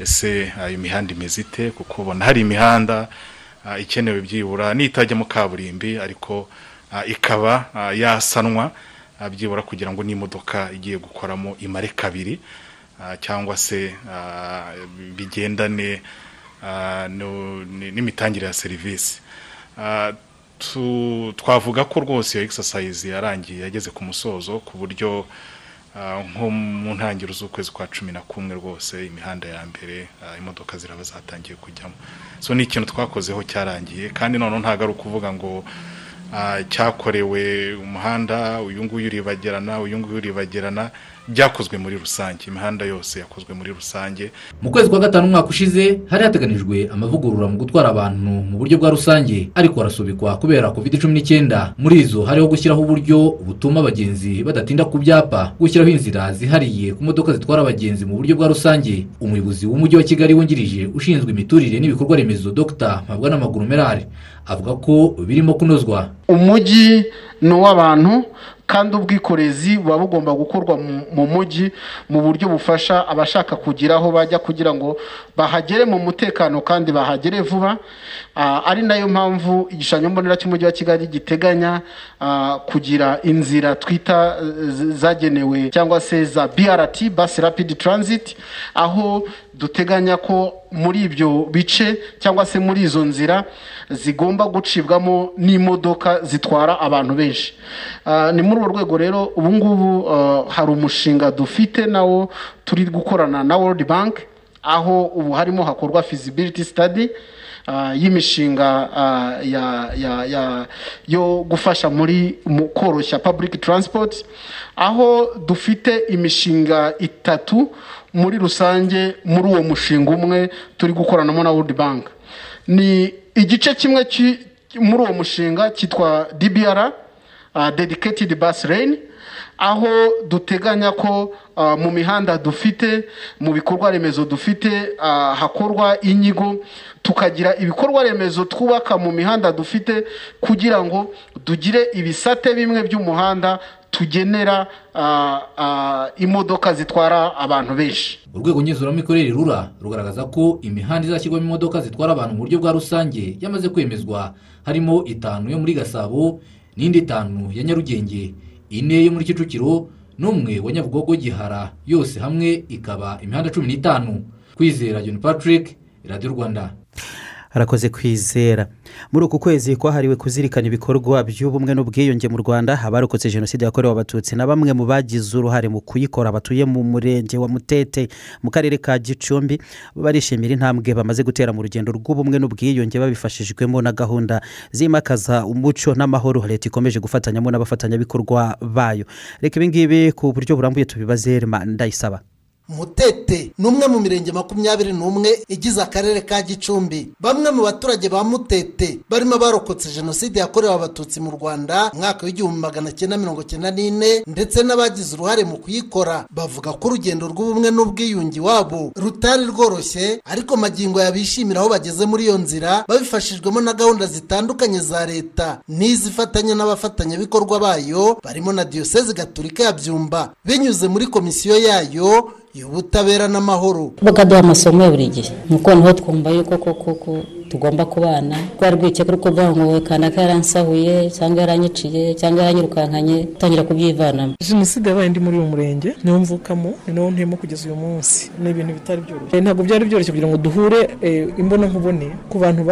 ese ah, imihanda imeze ite? Kuko ubona hari imihanda ah, ikenewe byibura. N'itajyamo kaburimbi ariko ah, ikaba yasanwa byibura kugira ngo n'imodoka igiye gukoramo imare kabiri cyangwa se bigendane n'imitangire ya serivisi. Twavuga ko rwose iyo exercise yarangiye yageze ku musozo ku buryo nko mu ntangiriro z'ukwezi kwa cumi na kumwe rwose imihanda ya mbere ah, imodoka ziraba zatangiye kujyamo. So ni ikintu twakozeho cyarangiye kandi noneho ntabwo ari ukuvuga ngo ah, cyakorewe umuhanda uyu nguyu uribagirana uyu nguyu uribagirana. Byakozwe muri rusange imihanda yose yakozwe muri rusange. Mu kwezi kwa gatanu umwaka ushize hari hateganijwe amavugurura mu gutwara abantu mu buryo bwa rusange ariko arasubikwa kubera covid cumi n'icyenda. Muri izo hariho gushyiraho uburyo butuma abagenzi badatinda ku byapa gushyiraho inzira zihariye ku modoka zitwara abagenzi mu buryo bwa rusange. Umuyobozi w'umujyi wa kigali wungirije ushinzwe imiturire n'ibikorwa remezo dr. Mpabwa n'amaguru merari avuga ko birimo kunozwa. Umujyi ni uw'abantu kandi ubwikorezi buba bugomba gukorwa mu- mu mujyi mu buryo bufasha abashaka kugira aho bajya kugira ngo bahagere mu mutekano kandi bahagere vuba. Ah, ari na yo mpamvu igishushanyo mbonera cy'umujyi wa kigali giteganya ah, kugira inzira twita zagenewe cyangwa se za brt bus rapid transit aho duteganya ko muri ibyo bice cyangwa se muri izo nzira zigomba gucibwamo n'imodoka zitwara abantu benshi. Ah, ni muri urwo rwego rero ubu ngubu ah, hari umushinga dufite nawo turi gukorana na world bank aho ubu harimo hakorwa feasibility study ah, y'imishinga yo gufasha muri mu koroshya public transport aho dufite imishinga itatu muri rusange muri uwo mushinga umwe turi gukoranamo na world bank. Ni igice kimwe ki- muri uwo mushinga cyitwa dbr uh, dedicated bus lane. Aho duteganya ko uh, mu mihanda dufite mu bikorwa remezo dufite uh, hakorwa inyigo tukagira ibikorwa remezo twubaka mu mihanda dufite kugira ngo tugire ibisate bimwe by'umuhanda tugenera uh, imodoka zitwara abantu benshi. Urwego ngenzuramikorere rura rugaragaza ko imihanda izashyirwamo imodoka zitwara abantu mu buryo bwa rusange yamaze kwemezwa harimo itanu yo muri gasabo n'indi itanu ya nyarugenge. Ine yo muri kicukiro n'umwe wa nyabugogo gihara yose hamwe ikaba imihanda cumi n'itanu. Kwizera john patrick radiyo rwanda. Harakoze kwizera. Muri uku kwezi kwahariwe kuzirikana ibikorwa by'ubumwe n'ubwiyunge mu rwanda abarokotse jenoside yakorewe abatutsi na bamwe mu bagize uruhare mu kuyikora batuye mu murenge wa mutete mu karere ka gicumbi. Barishimira intambwe bamaze gutera mu rugendo rw'ubumwe n'ubwiyunge babifashijwemo na gahunda zimakaza umuco n'amahoro. Leta ikomeje gufatanyamo n'abafatanyabikorwa bayo. Reka ibingibi ku buryo burambuye tubibaze rema ndayisaba. Mutete. Ni umwe mu mirenge makumyabiri n'umwe igize akarere ka gicumbi. Bamwe mu baturage ba mutete barimo abarokotse jenoside yakorewe abatutsi mu rwanda mwaka w'igihumbi magana cyenda mirongo cyenda n'ine ndetse n'abagize uruhare mu kuyikora. Bavuga ko urugendo rw'ubumwe n'ubwiyunge iwabo rutari rworoshye ariko magingo yabishimira aho bageze muri iyo nzira babifashijwemo na gahunda zitandukanye za leta n'izifatanya n'abafatanyabikorwa bayo barimo na diyoseze gaturika ya byumba. Binyuze muri komisiyo yayo y'ubutabera n'amahoro. Bakaduha amasomo ya buri gihe. Nuko ni ho twumva yuko koko ko tugomba kubana. Rwari rwikeka rwo kuvuga ngo kanaka yaransahuye cyangwa yaranyiciye cyangwa yaranyirukankanye utangira kubyivanamo. Jenoside yabaye ndi muri uyu murenge niwo mvukamo ni nawo ntuyemo kugeza uyu munsi. Ni ibintu bitari byoroshye. Ntabwo byari byoroshye kugira ngo duhure eh, imbona nkubone ku bantu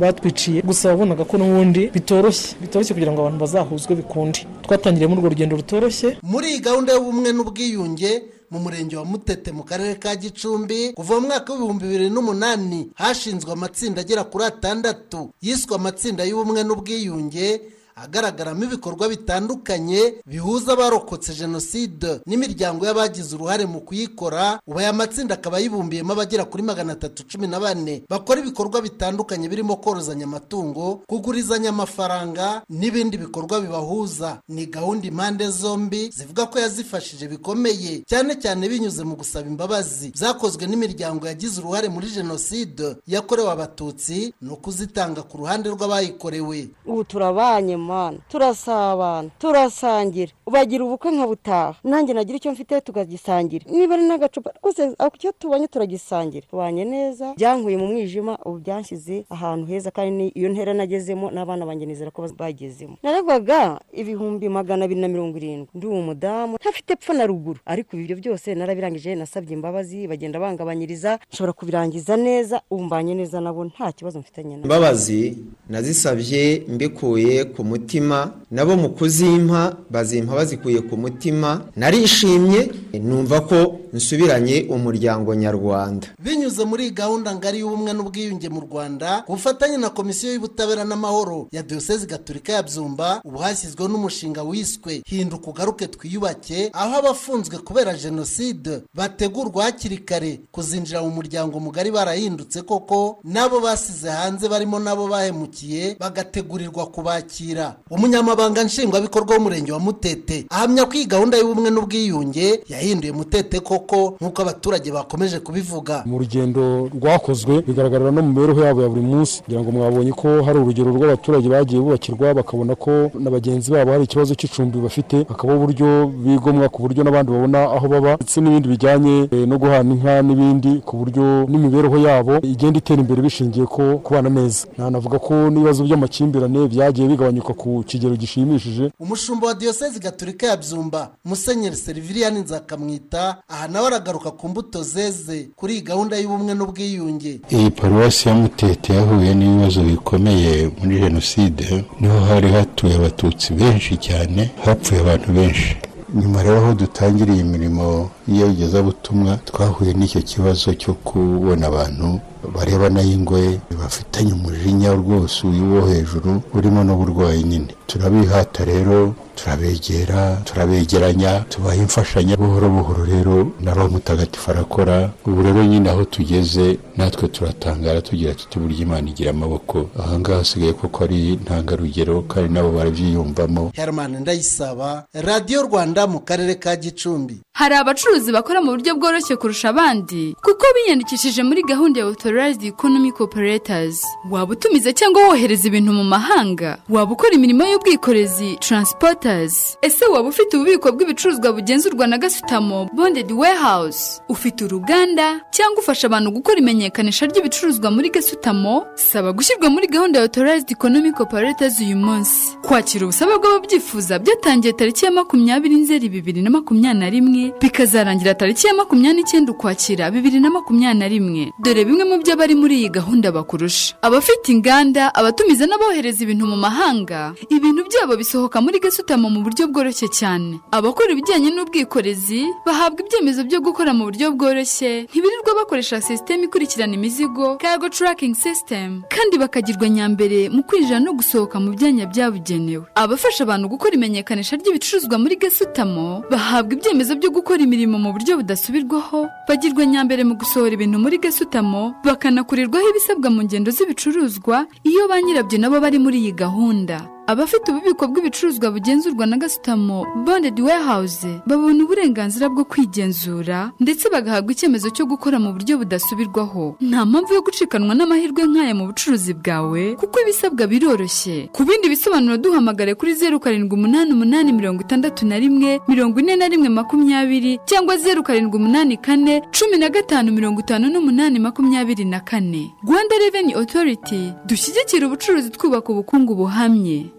batwiciye. Gusa wabonaga ko n'ubundi bitoroshye. Bitoroshye kugira ngo abantu bazahuzwe bikunde twatangiriye muri urwo rugendo rutoroshye. Muri iyi gahunda y'ubumwe n'ubwiyunge mu murenge wa mutete mu karere ka gicumbi kuva mu mwaka w'ibihumbi bibiri n'umunani hashinzwe amatsinda agera kuri atandatu yiswe amatsinda y'ubumwe n'ubwiyunge agaragaramo ibikorwa bitandukanye bihuza abarokotse jenoside n'imiryango y'abagize uruhare mu kuyikora ubu aya matsinda akaba yibumbiyemo abagera kuri magana atatu cumi na bane. Bakora ibikorwa bitandukanye birimo korozanya amatungo kugurizanya amafaranga n'ibindi bikorwa bibahuza. Ni gahunda impande zombi zivuga ko yazifashije bikomeye cyane cyane binyuze mu gusaba imbabazi. Byakozwe n'imiryango yagize uruhare muri jenoside yakorewe abatutsi ni ukuzitanga ku ruhande rw'abayikorewe. Ubu turabanye mana turasabana turasangira bagira ubukwe nkabutaha nanjye nagira icyo mfite tukagisangira. Niba ari n'agacupa rwose icyo tubonye turagisangira. Tubanye neza byankuye mu mwijima ubu byanshyize ahantu heza kandi iyo ntera nagezemo n'abana banjye nizera ko bagezemo. Naregwaga ibihumbi magana abiri na mirongo irindwi. Ndi uwo mudamu ntafite epfo na ruguru. Ariko ibyo byose narabirangije nasabye imbabazi bagenda bangabanyiriza nshobora kubirangiza neza ubu mbanye neza nabo nta kibazo mfitanye nabo. Imbabazi nazisabye mbikuye ku mutima nabo mu kuzimpa bazimpa bazikuye ku mutima narishimye numva ko nsubiranye umuryango nyarwanda. Binyuze muri gahunda ngari y'ubumwe n'ubwiyunge mu rwanda ku bufatanye na komisiyo y'ubutabera n'amahoro ya diyosezi gatolika ya byumba ubu hashyizweho n'umushinga wiswe hinduka ugaruke twiyubake aho abafunzwe kubera jenoside bategurwa hakiri kare kuzinjira mu muryango mugari barahindutse koko n'abo basize hanze barimo n'abo bahemukiye bagategurirwa kubakira. Umunyamabanga nshingwabikorwa w'umurenge wa mutete ahamya ko iyi gahunda y'ubumwe n'ubwiyunge yahinduye mutete koko nk'uko abaturage bakomeje kubivuga. Mu rugendo rwakozwe bigaragarira no mu mibereho yabo ya buri munsi. Kugira ngo mwabonye ko hari urugero rw'abaturage bagiye bubakirwa bakabona ko na bagenzi babo hari ikibazo cy'icumbi bafite hakaba uburyo bigomwa ku buryo n'abandi babona aho baba ndetse n'ibindi bijyanye eh, no guhana inka n'ibindi ku buryo n'imibereho yabo igenda itera imbere bishingiye ko kubana neza. Nanavuga ko n'ibibazo by'amakimbirane byagiye bigabanyuka ku kigero gishimishije. Umushumba wa diyosezi gatolika ya byumba musenyeri seriviriyani nzakamwita aha nawe aragaruka ku mbuto zeze kuri iyi gahunda y'ubumwe n'ubwiyunge. Iyi paruwasi ya mutete yahuye n'ibibazo bikomeye muri jenoside ni ho hari hatuye abatutsi benshi cyane hapfuye abantu benshi. Nyuma rero aho dutangiriye imirimo y'iyogezabutumwa twahuye n'icyo kibazo cyo kubona abantu barebana y'ingoye bafitanye umujinya rwose uyu wo hejuru urimo n'uburwayi nyine turabihata rero turabegera turabegeranya tubaha imfashanyo. Buhoro buhoro rero na roho mutagatifu arakora ubu rero nyine aho tugeze natwe turatangara tugira tuti burya imana igira amaboko. Ahangaha hasigaye kuko ari intangarugero kandi nabo barabyiyumvamo. Herman ndayisaba radiyo rwanda mu karere ka gicumbi. Hari abacuruzi bakora mu buryo bworoshye kurusha abandi kuko biyandikishije muri gahunda ya authorized economic operators waba utumiza cyangwa wohereza ibintu mu mahanga? Waba ukora imirimo y'ubwikorezi? Transporters. Ese waba ufite ububiko bw'ibicuruzwa bugenzurwa na gasutamo? Bonded warehouse. Ufite uruganda? Cyangwa ufasha abantu gukora imenyekanisha ry'ibicuruzwa muri gasutamo? Saba gushyirwa muri gahunda ya authorized economic operators uyu munsi. Kwakira ubusabe bw'ababyifuza byatangiye tariki ya makumyabiri nzeri bibiri na makumyabiri na rimwe bikazarangira tariki ya makumyabiri n'icyenda ukwakira bibiri na makumyabiri na rimwe. Dore bimwe mu byo abari muri iyi gahunda bakurusha. Abafite inganda abatumiza n'abohereza ibintu mu mahanga. Ibintu byabo bisohoka muri gasutamo mu buryo bworoshye cyane. Abakora ibijyanye n'ubwikorezi bahabwa ibyemezo byo gukora mu buryo bworoshye. Ntibirirwa bakoresha sisiteme ikurikirana imizigo cargo tracking system kandi bakagirwa nyambere mu kwinjira no gusohoka mu byanya byabugenewe. Abafasha abantu gukora imenyekanisha ry'ibicuruzwa muri gasutamo bahabwa ibyemezo byo gukora imirimo mu buryo budasubirwaho bagirwa nyambere mu gusohora ibintu muri gasutamo bakanakurirwaho ibisabwa mu ngendo z'ibicuruzwa iyo ba nyirabyo nabo bari muri iyi gahunda. Abafite ububiko bw'ibicuruzwa bugenzurwa na gasutamo bonded warehouse babona uburenganzira bwo kwigenzura ndetse bagahabwa icyemezo cyo gukora mu buryo budasubirwaho. Nta mpamvu yo gucikanwa n'amahirwe nk'aya mu bucuruzi bwawe kuko ibisabwa biroroshye. Ku bindi bisobanuro duhamagare kuri zeru karindwi umunani umunani mirongo itandatu na rimwe mirongo ine na rimwe makumyabiri cyangwa zeru karindwi umunani kane cumi na gatanu mirongo itanu n'umunani makumyabiri na kane. Rwanda reveni otoriti dushyigikira ubucuruzi twubaka ubukungu buhamye.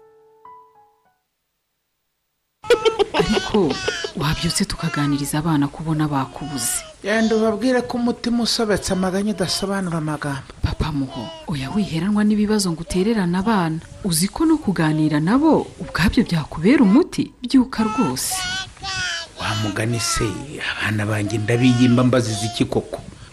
Ariko wabyutse tukaganiriza abana kubona bakubuze. Genda ubabwire ko umutima usobetse amaganya udasobanura amagambo. Papa muho oya wiheranwa n'ibibazo ngo utererane abana. Uzi ko no kuganira nabo ubwabyo byakubera umuti? Byuka rwose. Wa mugani se abana banjye ndabiyimba mbaziza iki koko?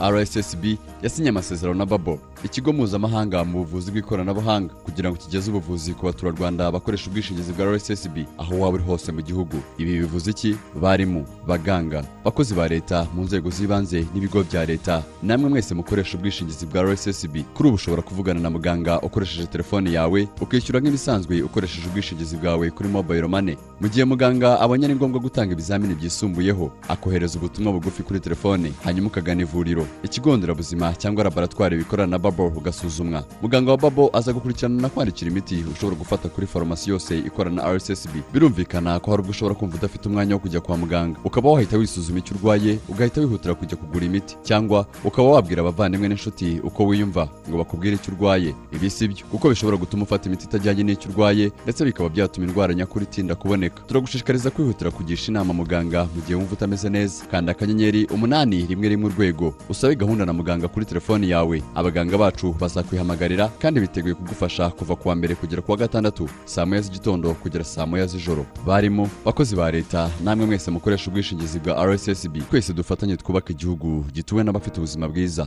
Rssb yasinye amasezerano na babo ikigo mpuzamahanga mu buvuzi bw'ikoranabuhanga kugira ngo kigeze ubuvuzi ku baturarwanda bakoresha ubwishingizi bwa rssb aho waba uri hose mu gihugu. Ibi bivuze iki? Barimu baganga bakozi ba leta mu nzego z'ibanze n'ibigo bya leta. Namwe mwese mukoresha ubwishingizi bwa rssb kuri ubu ushobora kuvugana na muganga ukoresheje telefone yawe ukishyura nk'ibisanzwe ukoresheje ubwishingizi bwawe kuri mobile money. Mu gihe muganga abonye ari ngombwa gutanga ibizamini byisumbuyeho akohereza ubutumwa bugufi kuri telefone hanyuma ukagana ivuriro. Ikigo nderabuzima cyangwa laboratwari bikorana na babo ugasuzumwa. Muganga wa babo aza gukurikirana na kwandikira imiti ushobora gufata kuri farumasi yose ikorana na rssb birumvikana ko hari ubwo ushobora kumva udafite umwanya wo kujya kwa muganga. Ukaba wahita wisuzuma icyo urwaye ugahita wihutira kujya kugura imiti cyangwa ukaba wabwira abavandimwe n'inshuti uko wiyumva ngo bakubwire icyo urwaye. Ibi si byo kuko bishobora gutuma ufata imiti itajyanye n'icyo urwaye ndetse bikaba byatuma indwara nyakuri itinda kuboneka. Turagushishikariza kwihutira kugisha inama muganga mu gihe wumva utameze neza. Kanda akanyenyeri umunani rimwe rimwe urwego. Usabe gahunda na muganga kuri telefoni yawe. Abaganga bacu bazakwihamagarira kandi biteguye kugufasha kuva ku wa mbere kugera ku wa gatandatu saa moya z'igitondo kugera saa moya z'ijoro. Barimo bakozi ba leta namwe mwese mukoresha ubwishingizi bwa rssb twese dufatanye twubaka igihugu gituwe n'abafite ubuzima bwiza.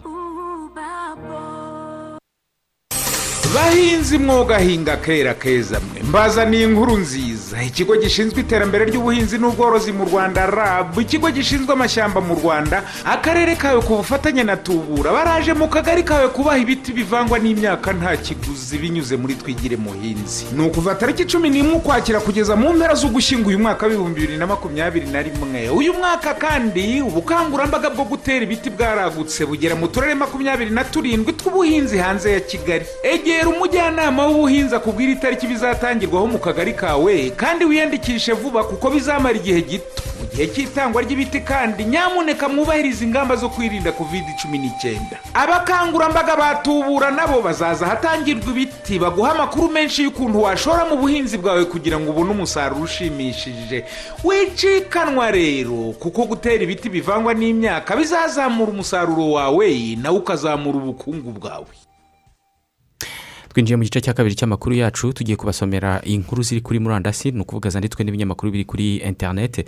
Bahinzi mwogahinga kera keza mwe mbazaniye inkuru nziza. Ikigo gishinzwe iterambere ry'ubuhinzi n'ubworozi mu rwanda rab. Ikigo gishinzwe amashyamba mu rwanda akarere kawe ku bufatanye na tubura. Baraje mu kagari kawe kubaha ibiti bivangwa n'imyaka nta kiguzi binyuze muri twigire muhinzi. Ni ukuva tariki cumi n'imwe ukwakira kugeza mu mpera z'ugushyingo uyu mwaka w'ibihumbi bibiri na makumyabiri na rimwe. Uyu mwaka kandi ubukangurambaga bwo gutera ibiti bwaragutse bugera mu turere makumyabiri na turindwi tw'ubuhinzi hanze ya kigali. Egera umujyanama w'ubuhinzi akubwira itariki bizatangirwaho mu kagari kawe kandi wiyandikishe vuba kuko bizamara igihe gito. Mu gihe cy'itangwa ry'ibiti kandi nyamuneka mwubahirize ingamba zo kwirinda kovide cumi n'icyenda abakangurambaga batubura nabo bazaza ahatangirwa ibiti baguha amakuru menshi y'ukuntu washora mu buhinzi bwawe kugira ngo ubone umusaruro ushimishije. Wicikanwa rero kuko gutera ibiti bivangwa n'imyaka bizazamura umusaruro wawe nawe ukazamura ubukungu bwawe. Twinjiye mu gice cya kabiri cy'amakuru yacu tugiye kubasomera inkuru ziri kuri murandasi ni ukuvuga zanditswe n'ibinyamakuru biri kuri interineti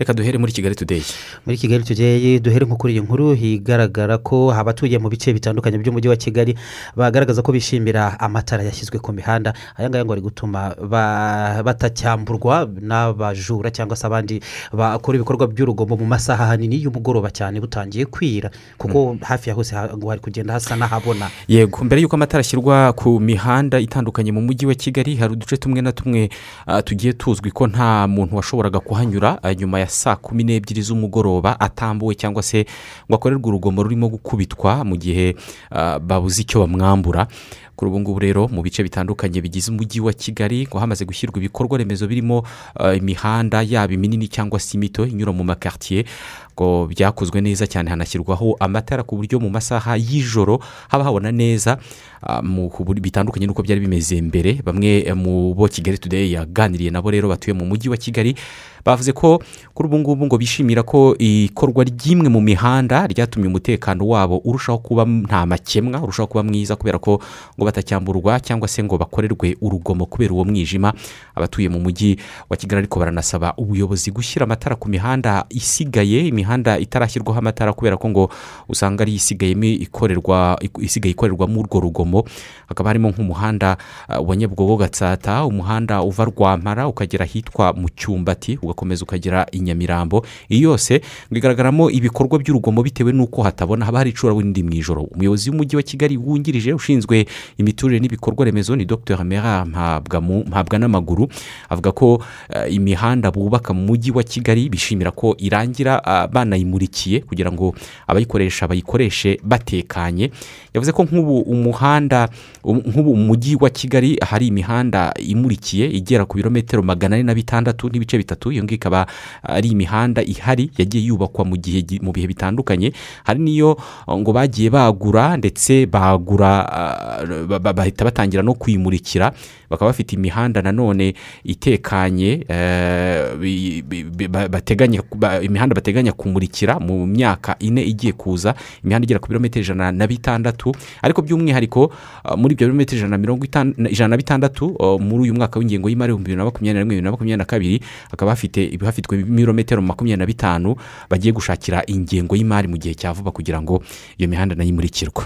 reka duhere muri kigali tudeyi muri kigali tudeyi duhere nko kuri iyi nkuru higaragara ko abatuye mu bice bitandukanye by'umujyi wa kigali bagaragaza ko bishimira amatara yashyizwe ku mihanda. Aya ngaya ngo ari gutuma ba- batacyamburwa n'abajura cyangwa se abandi bakora ibikorwa by'urugomo mu masaha hanini y'umugoroba cyane butangiye kwira. Kuko hafi ya hose hari kugenda hasa n'ahabona. Yego mbere y'uko amatara ashyirwa ku mihanda itandukanye mu mujyi wa kigali hari uduce tumwe na tumwe ah, tugiye tuzwi ko nta muntu washoboraga kuhanyura ah, nyuma ya saa kumi n'ebyiri z'umugoroba atambuwe cyangwa se ngo akorerwe urugomo rurimo gukubitwa mu gihe ah, babuze icyo bamwambura. Kuri ubu ngubu rero mu bice bitandukanye bigize umujyi wa kigali ngo hamaze gushyirwa ibikorwa remezo birimo ah, imihanda yaba iminini cyangwa se imito inyura mu makaritiye ngo byakozwe neza cyane hanashyirwaho amatara ku buryo mu masaha y'ijoro haba habona neza ah, bitandukanye n'uko byari bimeze mbere. Bamwe eh, mu bo kigali today yaganiriye nabo rero batuye mu mujyi wa kigali bavuze ko kuri ubu ngubu ngo bishimira ko ikorwa ry'imwe mu mihanda ryatumye umutekano wabo urushaho kuba nta makemwa urushaho kuba mwiza kubera ko ngo batacyamburwa cyangwa se ngo bakorerwe urugomo kubera uwo mwijima. Abatuye mu mujyi wa kigali ariko baranasaba ubuyobozi gushyira amatara ku mihanda isigaye imihanda itarashyirwaho amatara kubera ko ngo usanga ari isigayemo ikorerwa isigaye ikorerwamo urwo rugomo. Hakaba harimo nk'umuhanda ah, wa nyabugogo gatsata umuhanda uva rwampara ukagera ahitwa mu cyumbati ugakomeza ukagera i nyamirambo iyi yose igaragaramo ibikorwa by'urugomo bitewe n'uko hatabona haba hari icuraburindi mu ijoro. Umuyobozi w'umujyi wa kigali wungirije ushinzwe imiturire n'ibikorwa remezo ni dr. Mera Mpabwamu- mpabwa n'amaguru avuga ko eh, imihanda bubaka mu mujyi wa kigali bishimira ko irangira ah, banayimurikiye kugira ngo abayikoresha bayikoreshe batekanye. Yavuze ko nk'ubu umuhanda um- nk'ubu mu mujyi wa kigali hari imihanda imurikiye igera ku birometero magana ane na bitandatu n'ibice bitatu iyo ngiyo ikaba ari imihanda ihari yagiye yubakwa mu gihe gi- mu bihe bitandukanye. Hari n'iyo uh, ngo bagiye bagura ndetse bagura uh, ba- ba- bahita batangira no kuyimurikira bakaba bafite imihanda nanone itekanye eh, bateganya ba- imihanda bateganya kumurikira mu myaka ine igiye kuza imihanda igera ku birometero ijana na bitandatu ariko by'umwihariko uh, muri ibyo birometero ijana na bitandatu uh, muri uyu mwaka w'ingengo y'imari ibihumbi bibiri na makumyabiri na rimwe bibiri na makumyabiri na kabiri hakaba hafite hafitwe ibirometero makumyabiri na bitanu bagiye gushakira ingengo y'imari mu gihe cya vuba kugira ngo iyo mihanda na yo imurikirwe.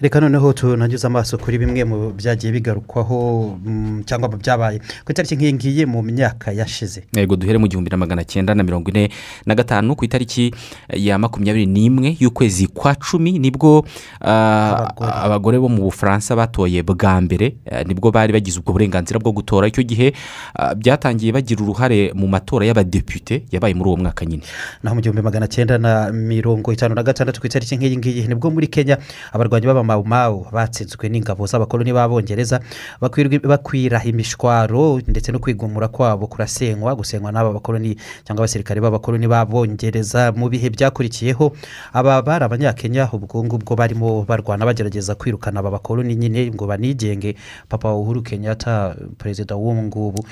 Reka noneho tunanyuze amaso kuri bimwe mu byagiye bigarukwaho cyangwa mu byabaye. Ku itariki nk'iyi ngiyi mu myaka yashize. Yego duhere mu gihumbi na magana cyenda na mirongo ine na gatanu ku itariki ya makumyabiri n'imwe y'ukwezi kwa cumi ni bwo ah, abagore. bo mu bufaransa batoye bwa mbere eh, ni bwo bari bagize ubwo burenganzira bwo gutora. Icyo gihe ah, byatangiye bagira uruhare mu matora y'abadepite yabaye muri uwo mwaka nyine. Naho mu gihumbi magana cyenda na mirongo itanu na gatandatu ku itariki nk'iyi ngiyi ni bwo muri kenya abarwanyi b'abamawumawu batsinzwe n'ingabo z'abakoloni b'abongereza bakwirwa- bakwira imishwaro ndetse no kwigumura kwabo kurasenywa gusenywa n'aba bakoloni cyangwa abasirikare b'abakoloni b'abongereza mu bihe byakurikiyeho aba bari abanyakenya ubwo ngubwo barimo barwana bagerageza kwirukana aba bakoloni nyine ngo banigenge papa uhuru kenyatta perezida w'ubu ngubu.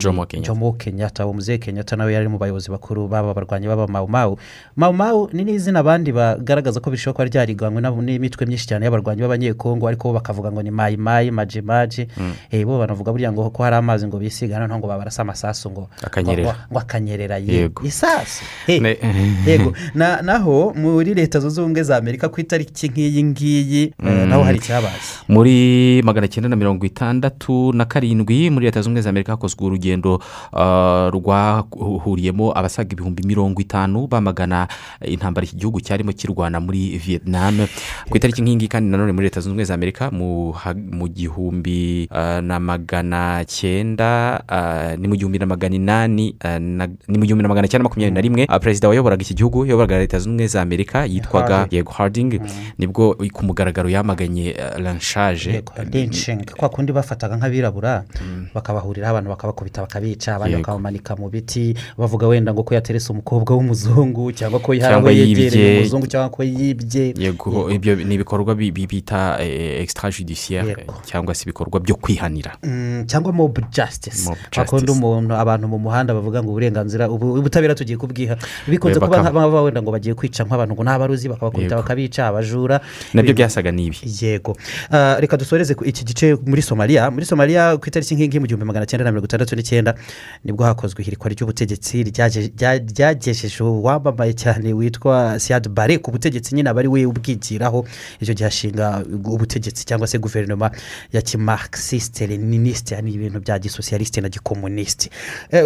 Jomo Kenyatta. jomo kenyatta nawe yari mu bayobozi bakuru b'aba barwanyi b'aba mawumawu mawumawu ni n'izina abandi bagaragaza ko bishobora kuba ryariganywe n'imitwe myinshi cyane y'abarwanyi b'abanyekongo ariko bo bakavuga ngo ni mayimayi majimaji Eh, bo banavuga burya ngo ko hari amazi ngo bisiga noneho ngo babarasa amasasu ngo ngo- akanyerera. Ye Yego. isasu. Yego. Na- naho muri leta zunze ubumwe za amerika ku itariki nk'iyi ngiyi eh, naho hari icyabaye muri magana cyenda na mirongo itandatu na karindwi muri leta zunze ubumwe za amerika hakozwe urugendo ah, rwahuriyemo abasaga ibihumbi mirongo itanu bamagana intambara iki gihugu cyarimo kirwana muri vietnam. Ku itariki nk'ingi kandi nanone muri leta zunze ubumwe za amerika mu gihumbi ah, na magana cyenda ah, ni mu gihumbi na magana inani ah, ni mu gihumbi na magana cyenda makumyabiri na rimwe ah, perezida wayoboraga iki gihugu yayoboraga leta zunze ubumwe za amerika yitwaga yego harding ni bwo ku mugaragaro yamaganye lanshaje lynching kwa kundi bafataga nk'abirabura bakabahuriraho abantu bakabakubita bakabica abandi bakabamanika mu biti bavuga wenda ngo ko yaterese umukobwa w'umuzungu cyangwa ko yegereye umuzungu cyangwa ko yibye. Yego ibyo ni ibikorwa bi- bi- bita extra judiciaire Yego. cyangwa se ibikorwa byo kwihanira Mm, cyangwa mob justice. Mob bakunda umuntu abantu mu muhanda bavuga ngo uburenganzira ubu- ubutabera tugiye kubwiha. Bikunze kuba nk'aba wenda ngo bagiye kwica nk'abantu ngo n'abaruzi bakabakubita bakabica abajura. Nabyo byasaga n'ibi. Yego. Ah, reka dusoreze iki gice muri somaliya muri somaliya ku itariki nk'ingi mu gihumbi magana cyenda na mirongo itandatu n'icyenda ni bwo hakozwe ihirikwa ry'ubutegetsi ryagejeje uwamamaye cyane witwa siyad bare ku butegetsi nyine aba ari we ubwigiraho. Icyo gihe ashinga ubutegetsi cyangwa se guverinoma ya kimarxiste leninisite ni ibintu bya gisosiyalisite na gikomunisite Eh,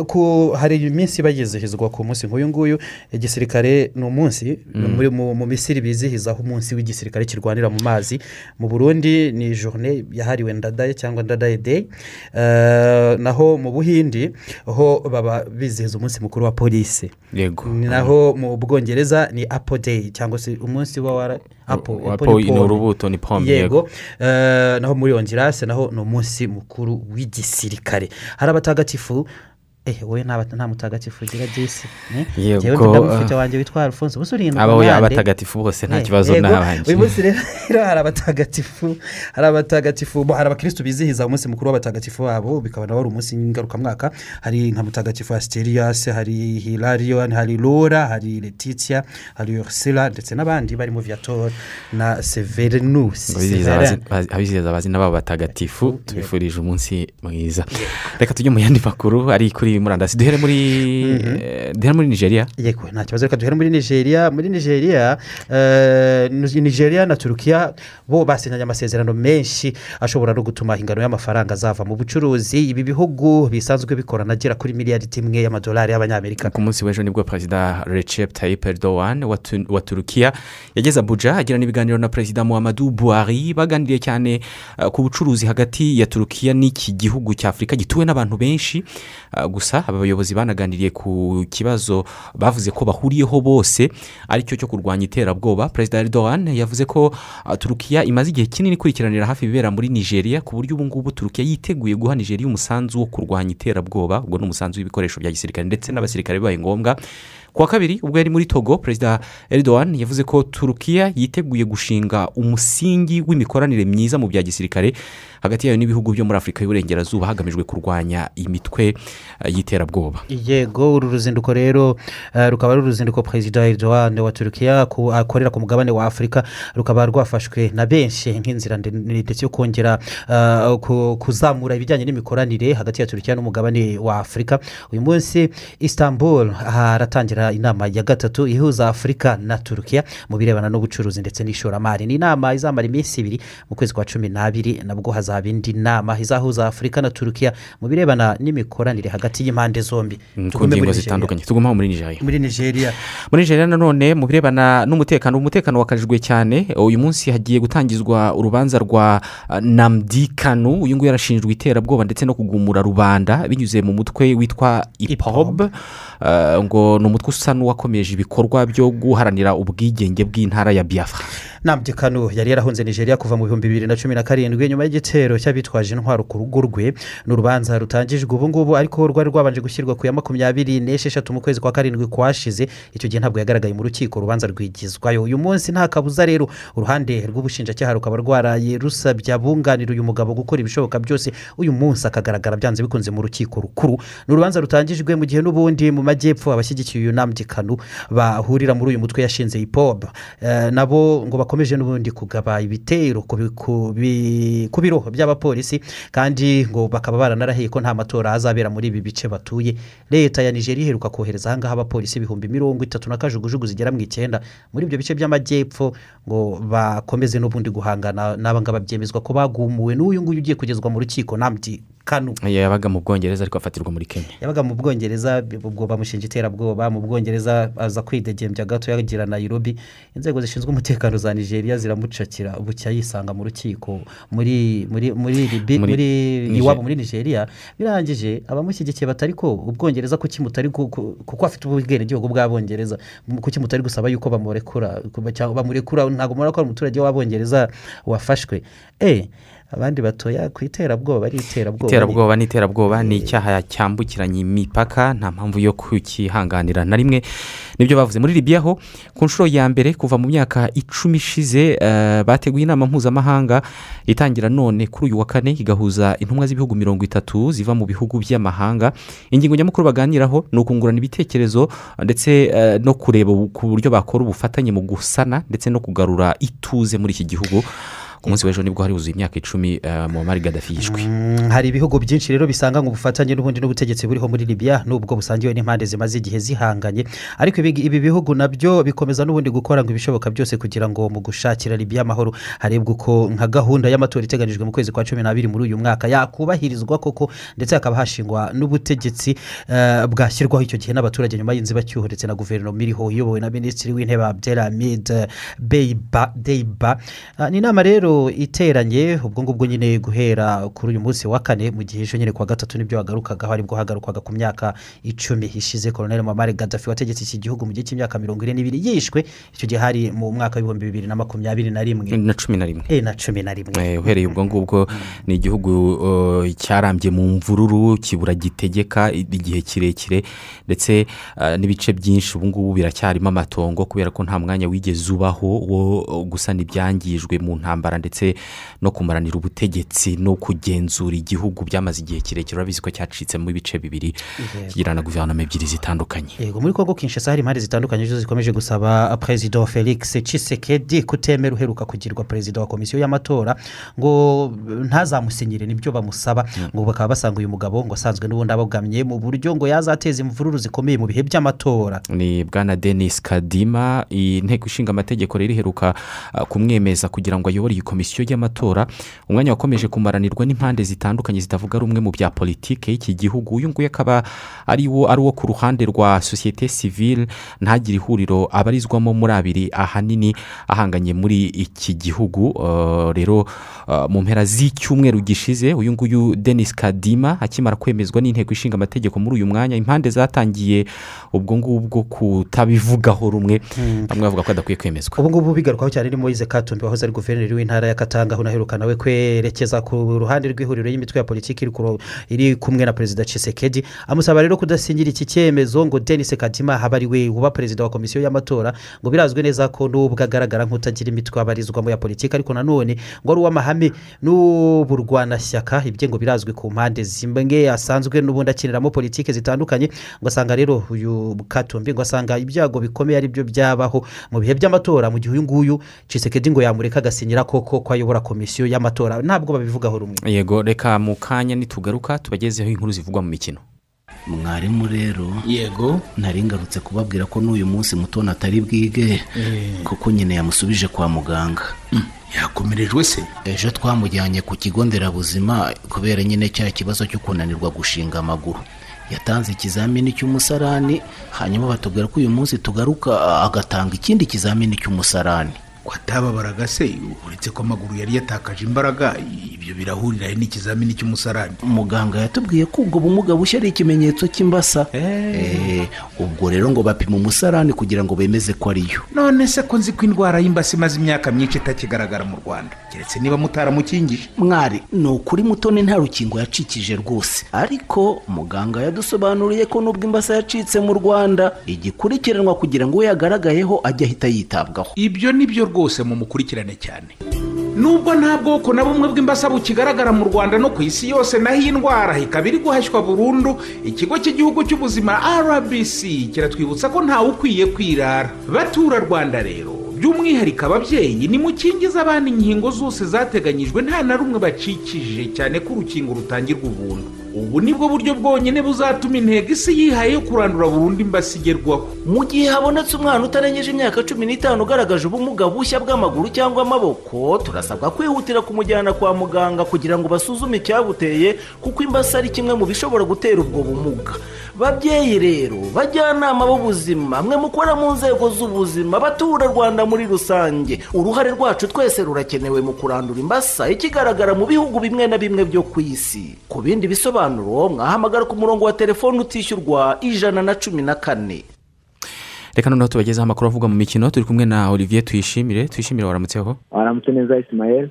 hari iminsi bagezehezwa ku munsi nk'uyu nguyu igisirikare ni umunsi Mm. muri mu misiri bizihizaho umunsi w'igisirikare kirwanira mu mazi. Mu burundi ni journée yahariwe ndadaye cyangwa ndadaye day. Eh, naho mu buhindi ho baba bizihiza umunsi mukuru wa polisi naho mu bwongereza ni apple day cyangwa se umunsi wa wara apple Wa apple po- ni urubuto, ni pome, yego. Eh, naho muri ongerase naho ni umunsi mukuru w'igisirikare. Hari abatagatifu wowe nta mutagatifu ugira disi eh? Umufite ah. wanjye witwa alphonse ubusa urindwi Aba we abatagatifu bose nta Eh, kibazo yego. ni abanjye. uyu munsi rero hari abatagatifu hari abatagatifu hari abakirisitu bizihiza umunsi mukuru w'abatagatifu babo bikaba nawe ari umunsi ngarukamwaka hari nka mutagatifu asiteriyasi hari hilarion hari lora hari letitia hari ursula ndetse n'abandi barimo viator na severinus Abizihiza abazi- bazi- abizihiza abazina babo batagatifu tubifurije umunsi mwiza reka tujye mu yandi makuru ari kuri murandasi duhere muri Mhm. eh, duhere muri nigeria. Yego nta kibazo reka duhere muri nigeria. Muri nigeria eh, nigeria na turukiya bo basinyanye amasezerano menshi ashobora no gutuma ingano y'amafaranga azava mu bucuruzi. Ibi bihugu bisanzwe bikorana agera kuri miliyaridi imwe y'amadolari y'abanyamerika. Ku munsi w'ejo ni bwo perezida recep tayyip erdogan wa Tu- wa turukiya yageze abuja agirana ibiganiro na perezida muhammadu buhari. Baganiriye cyane uh, ku bucuruzi hagati ya turukiya n'iki gihugu cya afurika gituwe n'abantu benshi Uh, gusa aba bayobozi banaganiriye ku kibazo bavuze ko bahuriyeho bose ari cyo cyo kurwanya iterabwoba. Perezida erdogan yavuze ko uh, turukiya imaze igihe kinini ikurikiranira hafi ibibera muri nigeria ku buryo ubu ngubu turukiya yiteguye guha nigeria umusanzu wo kurwanya iterabwoba. Ubwo ni umusanzu w'ibikoresho bya gisirikare ndetse n'abasirikare bibaye ngombwa. Ku wa kabiri ubwo yari muri togo perezida Erdogan yavuze ko turukiya yiteguye gushinga umusingi w'imikoranire myiza mu bya gisirikare hagati yayo n'ibihugu byo muri afurika y'uburengerazuba hagamijwe kurwanya imitwe eh, y'iterabwoba. Yego uru ruzinduko rero eh, rukaba ari uruzinduko perezida Erdogan wa turukiya akorera ku mugabane wa afurika rukaba rwafashwe na benshi nk'inzira ndetse yo kongera eh, ku- kuzamura ibijyanye n'imikoranire hagati ya turukiya n'umugabane wa afurika. Uyu munsi istanbul haratangira inama ya gatatu ihuza afurika na turukiya mu birebana n'ubucuruzi ndetse n'ishoramari. Ni inama izamara iminsi ibiri mu kwezi kwa cumi n'abiri nabwo hazaba indi nama izahuza afurika na turukiya mu birebana n'imikoranire hagati y'impande zombi. Ku ngingo zitandukanye. Tugumaho muri nigeria. Muri nigeria. Muri nigeria nanone mu birebana n'umutekano umutekano wakajijwe cyane. Uyu munsi hagiye gutangizwa urubanza rwa ah, namdi kanu. Uyu nguyu yarashinjwe iterabwoba ndetse no kugumura rubanda binyuze mu mutwe witwa ipob ngo ni umutwe usa n'uwakomeje ibikorwa byo guharanira ubwigenge bw'intara ya biafra. Nambye kano yari yarahunze nigeria kuva mu bihumbi bibiri na cumi na karindwi nyuma y'igitero cy'abitwaje intwaro ku rugo rwe. Ni urubanza rutangijwe ubu ngubu ariko rwari rwabanje gushyirwa ku ya makumyabiri n'esheshatu mu kwezi kwa karindwi kwashize. Icyo gihe ntabwo yagaragaye mu rukiko urubanza rwigizwayo. Uyu munsi nta kabuza rero. Uruhande rw'ubushinjacyaha rukaba rwaraye rusabye abunganira uyu mugabo gukora ibishoboka byose. Uyu munsi akagaragara byanze bikunze mu rukiko rukuru. Ni urubanza rutangijwe mu gihe n'ubundi mu majyepfo abashyigikiye uyu nambye kanu bahurira muri uyu mutwe yashinze ipob Eh, nabo ngo bakomeje n'ubundi kugaba ibitero ku bi- ku bi- ku biro by'abapolisi kandi ngo bakaba baranarahiye ko nta matora azabera muri ibi bice batuye. Leta ya nigeria iheruka kohereza ahangaha abapolisi ibihumbi mirongo itatu na kajugujugu zigera mu icyenda muri ibyo bice by'amajyepfo ngo bakomeze n'ubundi guhangana n'abangaba byemezwa ko bagumuwe n'uyu nguyu ugiye kugezwa mu rukiko namdi kanu. Yabaga mu bwongereza ariko afatirwa muri kenya. Yabaga mu bwongereza ubwo bamushinja iterabwoba mu bwongereza aza kwidegembya gato yagira nayirobi inzego zishinzwe umutekano za nigeria ziramucakira bucya yisanga mu rukiko. Muri muri muri Muri iwabo muri nigeria. Birangije abamushyigikiye batari ko ubwongereza kuki mutari ku- ku- kuko afite ubwenegihugu bw'abongereza kuki mutari gusaba yuko bamurekura bamurekura ntabwo mubona ko ari umuturage w'abongereza wafashwe. Eh abandi batoya ku iterabwoba ari iterabwoba iterabwoba n'iterabwoba ni icyaha cyambukiranya imipaka nta mpamvu yo kukihanganira na rimwe ni byo bavuze muri libiya ho ku nshuro ya mbere kuva mu myaka icumi ishize eh, bateguye inama mpuzamahanga itangira none kuri uyu wa kane igahuza intumwa z'ibihugu mirongo itatu ziva mu bihugu by'amahanga. Ingingo nyamukuru baganiraho ni ukungurana ibitekerezo ndetse eh, no kureba ku buryo bakora ubufatanye mu gusana ndetse no kugarura ituze muri iki gihugu. Ku munsi w'ejo ni bwo hari huzuye imyaka icumi eh, muammar gaddafi yishwe. Mm, hari ibihugu byinshi rero bisanga ngo ubufatanye n'ubundi n'ubutegetsi buriho muri libiya nubwo busangiwe n'impande zimaze igihe zihanganye. Ariko ibi, bihugu na byo bikomeza n'ubundi gukora ngo ibishoboka byose kugira ngo mu gushakira libiya amahoro. Harebwe uko nka gahunda y'amatora iteganyijwe mu kwezi kwa cumi n'abiri muri uyu mwaka yakubahirizwa koko ndetse hakaba hashingwa n'ubutegetsi eh, bwashyirwaho icyo gihe n'abaturage nyuma y'inzibacyuho ndetse na guverinoma iriho iyobowe na minisitiri w'intebe abdelhamid beiba deiba. Ah, ni inama rero iteranye ubwo ngubwo nyine guhera kuri uyu munsi wa kane mu gihe ejo nyine kuwa gatatu ni byo hagarukagaho ari bwo hagarukwaga ku myaka icumi ishize koroneli mamare gaddafi wategetse iki gihugu mu gihe cy'imyaka mirongo ine n'ibiri yishwe icyo gihe hari mu mwaka w'ibihumbi bibiri na makumyabiri na rimwe. Na cumi na rimwe. Eh, na cumi na rimwe. Eh, uhereye ubwo ngubwo ni igihugu uh, cyarambye mu mvururu kibura gitegeka igihe kirekire ndetse uh, n'ibice byinshi ubu ngubu biracyarimo amatongo kubera ko nta mwanya wigeze ubaho wo uh, gusana ibyangijwe mu ntambara ndetse no kumaranira ubutegetsi no kugenzura igihugu byamaze igihe kirekire. Urabizi ko cyacitsemo ibice bibiri kigira na guverinoma ebyiri zitandukanye. Yego muri kongo kinshasa hari impande zitandukanye zo zikomeje gusaba perezida felix cisekedi kutemera uheruka kugirwa perezida wa komisiyo y'amatora ngo ntazamusinyire ni byo bamusaba. Ngo bakaba basanga uyu mugabo ngo asanzwe n'ubundi abogamye mu buryo ngo yazateza imvururu zikomeye mu bihe by'amatora. Ni bwana denis kadima inteko ishinga amategeko rero iheruka uh, kumwemeza kugira ngo ayobore komisiyo y'amatora umwanya wakomeje kumaranirwa n'impande zitandukanye zitavuga rumwe mu bya politiki y'iki gihugu. Uyu nguyu akaba ari wo ari uwo ku ruhande rwa sosiyete sivile ntagire ihuriro abarizwamo muri abiri ahanini ahanganye muri iki gihugu. Uh, rero uh, mu mpera z'icyumweru gishize uyu nguyu denis kadima akimara kwemezwa n'inteko ishinga amategeko muri uyu mwanya. Impande zatangiye ubwo ngubwo kutabivugaho rumwe. Bamwe bavuga ko adakwiye kwemezwa. Ubu ngubu bigarukaho cyane ni moise katumbi wahoze ari guverineri w'intara ntara ya katanga unaheruka nawe kwerekeza ku ruhande rw'ihuriro y'imitwe ya politiki iri kumwe na perezida cisekedi amusaba rero kudasinyira iki cyemezo ngo denis kadima habe ari we uba perezida wa komisiyo y'amatora ngo birazwi neza ko nubwo agaragara nk'utagira imitwe abarizwamo ya politiki ariko nanone ngo ari uw'amahame n'uburwanashyaka ibye ngo birazwi ku mpande zimwe asanzwe n'ubundi akiniramo politiki zitandukanye ngo asanga rero uyu katumbi ngo asanga ibyago bikomeye ari byo byabaho mu bihe by'amatora mu gihe uyu nguyu cisekedi ngo yamureka agasinyira koko. Ko ayobora komisiyo y'amatora. Ntabwo babivugaho rumwe yego reka mu kanya nitugaruka tubagezeho inkuru zivugwa mu mikino. Mwarimu rero yego. nari ngarutse kubabwira ko n'uyu munsi muto atari bwige kuko nyine yamusubije kwa muganga. Yakomerejwe se? Ejo twamujyanye ku kigo nderabuzima kubera nyine cya kibazo cyo kunanirwa gushinga amaguru. Yatanze ikizamini cy'umusarani hanyuma batubwira ko uyu munsi tugaruka agatanga ikindi kizamini cy'umusarani. Ko atababaraga se uretse ko amaguru yari yatakaje imbaraga ibyo birahurira he n'ikizamini cy'umusarani. Muganga yatubwiye ko ubwo bumuga bushya ari ikimenyetso cy'imbasa. Eh, ubwo rero ngo bapima umusarani kugira ngo bemeze ko ariyo none se ko nzi ko indwara y'imbasa imaze imyaka myinshi itakigaragara mu rwanda? Keretse niba mutaramukingije mwari ni ukuri mutoni nta rukingo yacikije rwose. Ariko muganga yadusobanuriye ko nubwo imbasa yacitse mu rwanda igikurikiranwa kugira ngo we yagaragayeho ajye ahita yitabwaho. Ibyo ni byo rwose. Mumukurikirane cyane. Nubwo nta bwoko na bumwe bw'imbasa bukigaragara mu rwanda no ku isi yose naho iyi ndwara ikaba iri guhashywa burundu ikigo cy'igihugu cy'ubuzima rbc kiratwibutsa ko ntawe ukwiye kwirara. Batura rwanda rero by'umwihariko ababyeyi nimukingize abana inkingo zose zateganyijwe nta na rumwe bacikije cyane ko urukingo rutangirwa ubuntu. Ubu ni bwo buryo bwonyine buzatuma intego isi yihaye yo kurandura burundu imbasa igerwaho mu gihe habonetse umwana utarengeje imyaka cumi n'itanu ugaragaje ubumuga bushya bw'amaguru cyangwa amaboko turasabwa kwihutira kumujyana kwa muganga kugira ngo basuzume icyabuteye kuko imbasa ari kimwe mu bishobora gutera ubwo bumuga. Babyeyi rero bajyanama b'ubuzima mwe mukora mu nzego z'ubuzima batura rwanda muri rusange. Uruhare rwacu twese rurakenewe mu kurandura imbasa ikigaragara mu bihugu bimwe na bimwe byo ku isi. Ku bindi bisobanuro mwahamagara ku murongo wa telefone utishyurwa ijana na cumi na kane. Reka noneho tubagezeho amakuru avugwa mu mikino turi kumwe na olivier tuyishimire. Tuyishimire waramutseho waramutse neza isimayeli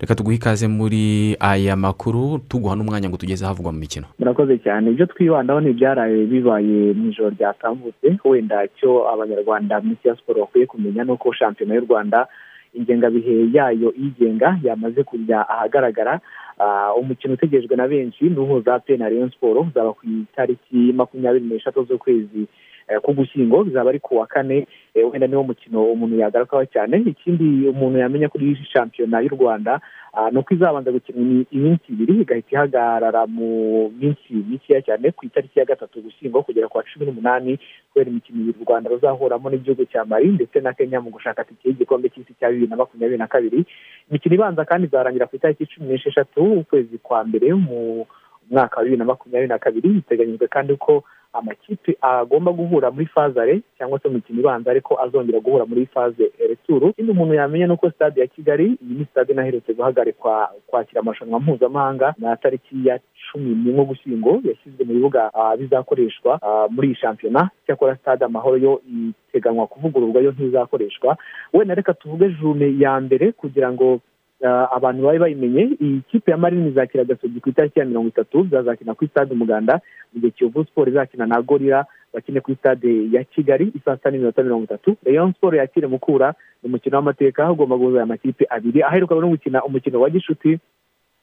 reka tuguhe ikaze muri aya makuru tuguha n'umwanya ngo tugeze ahavugwa mu mikino. Murakoze cyane. Ibyo twibandaho ni ibyaraye bibaye mu ijoro ryatambutse. Wenda icyo abanyarwanda mu isi ya siporo bakwiye kumenya ni uko shampiyona y'u rwanda ingengabihe yayo iyigenga yamaze kujya ahagaragara. Ah, umukino utegerejwe na benshi ni uhuza na rayon siporo uzaba ku itariki makumyabiri n'eshatu z'ukwezi eh, k'ugushyingo bizaba ari ku wa kane eh, wenda niwo mukino umuntu yagarukaho cyane. Ikindi umuntu yamenya kuri shampiyona y'u rwanda ah, ni uko izabanza gukina imi- iminsi ibiri igahita ihagarara mu minsi mikeya cyane ku itariki ya gatatu ugushyingo kugera ku wa cumi n'umunani kubera imikino u rwanda ruzahuramo n'igihugu cya mari ndetse na kenya mu gushaka tike y'igikombe cy'isi cya bibiri na makumyabiri na kabiri. Imikino ibanza kandi izarangira ku itariki cumi n'esheshatu ukwezi kwa mbere mu mwaka wa bibiri na makumyabiri na kabiri. Biteganyijwe kandi ko amakipe agomba guhura muri fazare cyangwa se mu mikino ibanza ariko azongera guhura muri faze returu ikindi umuntu yamenya ni uko stade ya kigali iyi ni stade inaherutse guhagarikwa kwakira amarushanwa mpuzamahanga na tariki ya cumi n'imwe ugushyingo yashyizwe mu bibuga ah, bizakoreshwa ah, muri iyi shampiyona cyakora stade amahoro yo iteganywa kuvugururwa yo ntizakoreshwa. Wenda reka tuvuge june ya mbere kugira ngo ah, abantu babe bayimenye. Iyi kipe ya marini izakira gasogi ku itariki ya mirongo itatu zazakina kuri stade umuganda mu gihe kiyovu siporo izakina na gorira bakine kuri stade ya kigali isaa sita n'iminota mirongo itatu. Rayon siporo yakire mukura ni umukino w'amateka ugomba guhuza aya makipe abiri. Aheruka no gukina umukino wa gishuti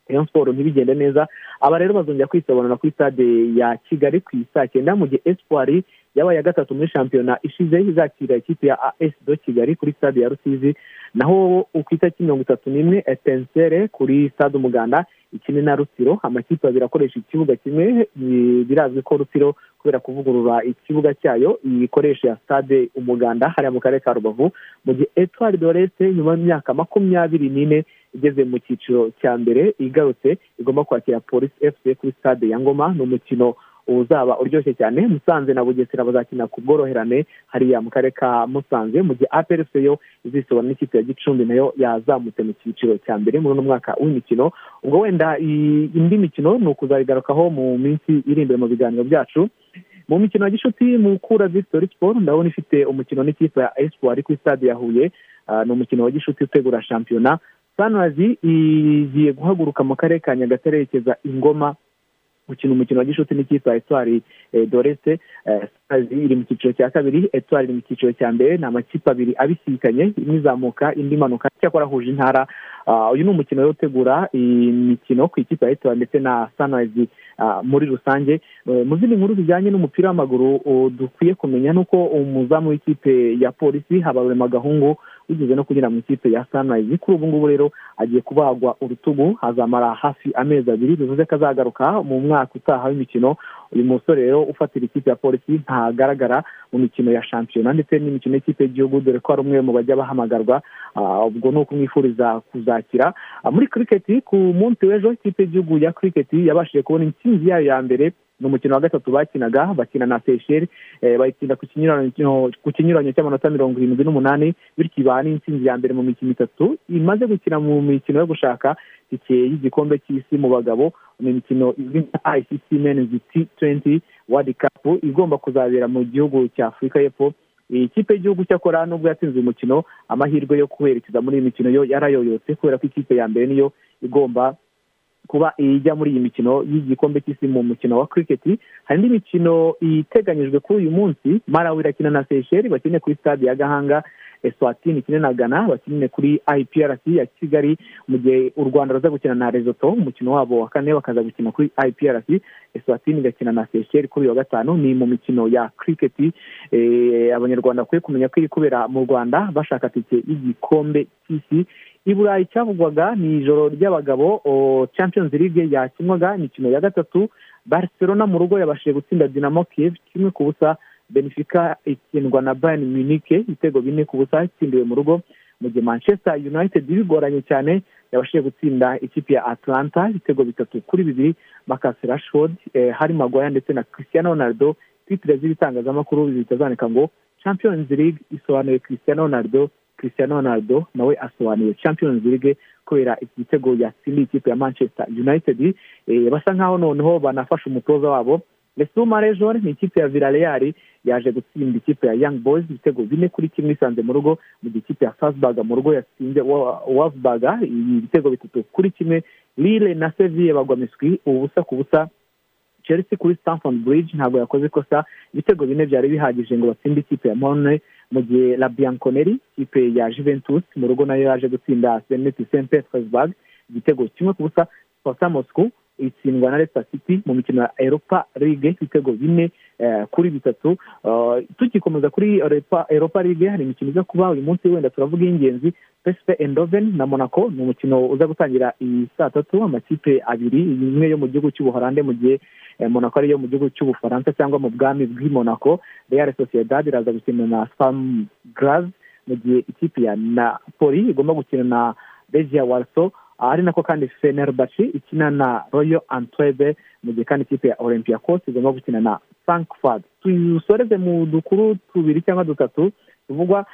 rayon siporo ntibigende neza. Aba rero bazongera kwisobanura kuri stade ya kigali ku isaa cyenda mu gihe espoir yabaye iya gatatu muri shampiyona ishize izakira ikipe ya as do kigali kuri stade ya rusizi naho ku itariki mirongo itatu n'imwe etensere kuri stade umuganda ikine na rutsiro amakipe abiri akoresha ikibuga kimwe bi- birazwi ko rutsiro kubera kuvugurura ikibuga cyayo ikoresha stade umuganda hariya mu karere ka rubavu mu gihe etwari doreste nyuma y'imyaka makumyabiri n'ine igeze mu cyiciro cya mbere igarutse igomba kwakira polisi fc kuri stade ya ngoma ni umukino uzaba uryoshye cyane. Musanze na bugesera bazakina ku bworoherane. Hariya mu karere ka musanze mu gihe aplfc yo izisobana n'ikipe ya gicumbi na yo yazamutse mu cyiciro cya mbere muri uno mwaka w'imikino. Ubwo wenda indi mikino ni ukuzayigarukaho mu minsi iri imbere mu biganiro byacu. Mu mikino ya gishuti mukura victory sport ndabona ifite umukino n'ikipe ya espoir kuri stade ya huye. Ah, ni umukino wa gishuti utegura shampiyona. Sanirazi igiye guhaguruka mu karere ka nyagatare yerekeza ingoma gukina umukino wa gishuti n'ikipe ya etwari dorese iri mu cyiciro cya kabiri etwari iri mu cyiciro cya mbere ni amakipe abiri abisikanye imwe izamuka indi imanuka. Cyakora ahuje intara uyu ni umukino wo utegura imikino ku ikipe ya etwari ndetse na sanirazi muri rusange. Mu zindi nkuru zijyanye n'umupira w'amaguru dukwiye kumenya ni uko umuzamu w'ikipe ya polisi habarurema gahungu wigeze no kugira mu ikipe ya sanirayizi kuri ubu ngubu rero agiye kubagwa urutugu hazamara hafi amezi abiri. Bivuze ko azagaruka mu mwaka utaha w'imikino. Uyu musore rero ufatira ikipe ya polisi ntagaragara mu mikino ya shampiyona ndetse n'imikino y'ikipe y'igihugu. Dore ko ari umwe mu bajya bahamagarwa ubwo ni ukumwifuriza kuzakira. Muri kiriketi ku munsi w'ejo ikipe y'igihugu ya kiriketi yabashije kubona intsinzi yayo ya mbere. Ni umukino wa gatatu bakinaga bakina na seyisheri bayitsinda ku kinyuranyo cy'amanota mirongo irindwi n'umunani bityo ibaha n'intsinzi ya mbere mu mikino itatu. Imaze gukina mu mikino yo gushaka itike y'igikombe cy'isi mu bagabo ni imikino izwi nka icc menizi ti tuwenti wadi kapu igomba kuzabera mu gihugu cya afurika y'epfo. Iyi kipe y'igihugu cyakora nubwo yatsinze uyu mukino amahirwe yo kuwerekeza muri iyi mikino yo yarayoyotse kubera ko ikipe ya mbere niyo igomba kuba ijya muri iyi mikino y'igikombe cy'isi mu mukino wa kiriketi hari indi mikino iteganyijwe kuri uyu munsi marawi irakina na seyisheri bakine kuri stade ya gahanga. Eswatini ikine na gana bakinine kuri iprc ya kigali. Mu gihe u rwanda ruza gukina na rezoto umukino wabo wa kane bakaza gukina kuri iprc eswatini igakina na seyisheri kuri uyu wa gatanu ni mu mikino ya kiriketi abanyarwanda bakwiye kumenya ko iri kubera mu rwanda bashaka tike y'igikombe cy'isi. I burayi cyavugwaga ni ijoro ry'abagabo champions league yakinwaga imikino ya gatatu. Barcelona mu rugo yabashije gutsinda dinamo kiev kimwe ku busa. Benefica itsindwa na bayern munich ibitego bine ku busa itsindiwe mu rugo. Mu gihe manchester united bigoranye cyane yabashije gutsinda ikipe ya atlanta ibitego bitatu kuri bibiri. Makasi rashford hari magwaya ndetse na cristiano ronaldo titire z'ibitangazamakuru bitazandika ngo champions league isobanuye cristiano ronaldo cristiano ronaldo nawe asobanuye champions league kubera iki gitego yatsindiye ikipe ya manchester united. Basa nkaho noneho banafashe umutoza wabo. Lesuma rejone ni ikipe ya villarreal yaje gutsinda ikipe ya young boys ibitego bine kuri kimwe isanze mu rugo mu gihe ikipe ya fasbaga mu rugo yatsinze wasbaga ibitego bitatu kuri kimwe lille na seville bagwa miswi ubusa ku busa. Chelsea kuri stamford bridge ntabwo yakoze ikosa. Ibitego bine byari bihagije ngo batsinde ikipe ya mone mu gihe la bianconeri ikipe ya juventus mu rugo na yo yaje gutsinda seneti st petersburg igitego kimwe ku busa sparta moscow itsindwa na Leicester City mu mikino ya Europa League ibitego bine kuri bitatu. Tugikomeza kuri Europa League hari imikino iza kuba uyu munsi wenda turavuga iy'ingenzi. PSV Eindhoven na Monaco ni umukino uza gutangira iyi saa tatu amakipe abiri imwe yo mu gihugu cy'ubuholande mu gihe Monaco ariyo mu gihugu cy'ubufaransa cyangwa mu bwami bw'i Monaco. Real Sociedad iraza gukina na Spam Graz mu gihe ikipe ya Napoli igomba gukina na Legia Warsaw ari nako kandi fenerbahce ikina na royo antwebe mu gihe kandi ikipe ya olympiacos igomba gukina na frankfurt. Dusoreze mu dukuru tubiri cyangwa dutatu tuvugwa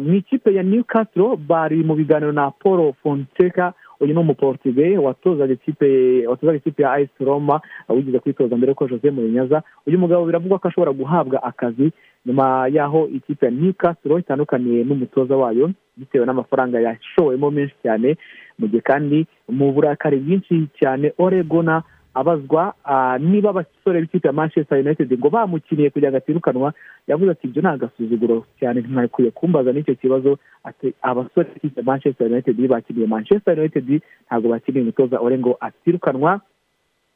mu ikipe ya newcastle bari mu biganiro na paul fonseca uyu ni umuportige watozaga ikipe ya ayisi roma wigeze kwitoza mbere ko jose murinyaza uyu mugabo biravugwa ko ashobora guhabwa akazi nyuma y'aho ikipe ya newcastle itandukaniye n'umutoza wayo. Bitewe n'amafaranga yashowemo menshi cyane mu gihe kandi mu burakari bwinshi cyane oregona abazwa niba abasore b'ikipe ya manchester united ngo bamukiniye kugira ngo atirukanwa yavuze ati ibyo ni agasuzuguro cyane ntakwiye kumbaza n'icyo kibazo. Ati abasore b'ikipe ya manchester united bakiniye manchester united ntabwo bakiniye umutoza ore ngo atirukanwa.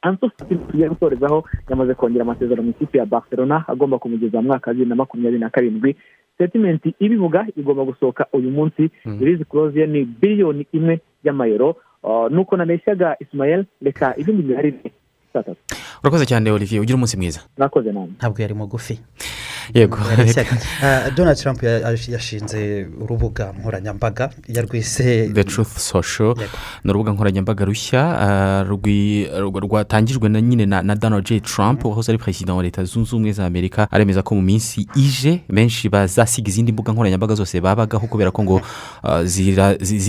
Anso tugiye gusorezaho yamaze kongera amasezerano mu ikipe ya barcelona agomba kumugeza mu mwaka wa bibiri na makumyabiri na karindwi. Setimente ibivuga igomba gusohoka uyu munsi. Irizi kuroziye ni biliyoni imwe y'amayero. Nuko naneshyaga isimayeli reka ibindi bihari urakoze cyane olivier ugira umunsi mwiza mwakoze nawe ntabwo yari mugufi yego donald trump yashinze urubuga nkoranyambaga yarwise the truth social. Ni urubuga nkoranyambaga rushya rwatangijwe na nyine na donald j. Trump wahoze ari perezida wa leta zunze ubumwe za amerika aremeza ko mu minsi ije benshi bazasiga izindi mbuga nkoranyambaga zose babagaho kubera ko ngo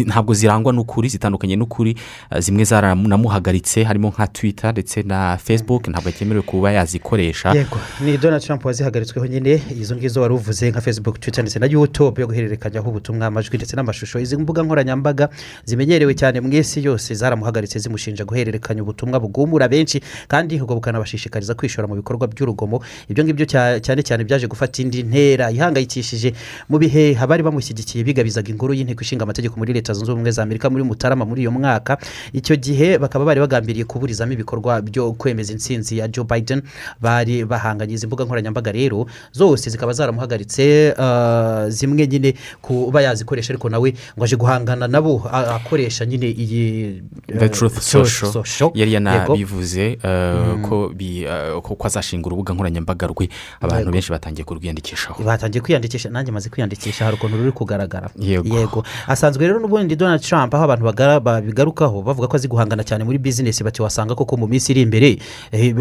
ntabwo zirangwa n'ukuri zitandukanye n'ukuri zimwe zaranamuhagaritse harimo nka twitter ndetse na facebook ntabwo akemerewe kuba yazikoresha. Yego. Ni donald trump wazihagaritsweho nyine nyine izo ngizo wari uvuze nka facebook twitter ndetse na youtube yo guhererekanyaho ubutumwa amajwi ndetse n'amashusho. Izi mbuga nkoranyambaga zimenyerewe cyane mu isi yose zaramuhagaritse zimushinja guhererekanya ubutumwa bugumura benshi kandi ubwo bukanabashishikariza kwishora mu bikorwa by'urugomo. Ibyo ngibyo cya- cyane cyane byaje gufata indi ntera ihangayikishije mu bihe abari bamushyigikiye bigabizaga inkuru y'inteko ishinga amategeko muri leta zunze ubumwe za amerika muri mutarama muri uyu mwaka. Icyo gihe bakaba bari bagambiriye kuburizamo ibikorwa byo kwemeza intsinzi ya joe biden. Bari bahanganye izi mbuga nkoranyambaga rero zose zikaba zaramuhagaritse ah, zimwe nyine kuba yazikoresha ariko nawe ngo aje guhangana nabo akoresha nyine iyi eh, truth so- social. social. yari yanabivuze eh, Mm. ko eh, azashinga urubuga nkoranyambaga rwe. Abantu benshi batangiye kurwiyandikishaho. Batangiye kwiyandikisha nanjye maze kwiyandikisha hari ukuntu ruri kugaragara. Yego. asanzwe rero n'ubundi donald trump aho abantu babigarukaho bavuga ko azi guhangana cyane muri bizinesi bati wasanga koko mu minsi iri imbere eh,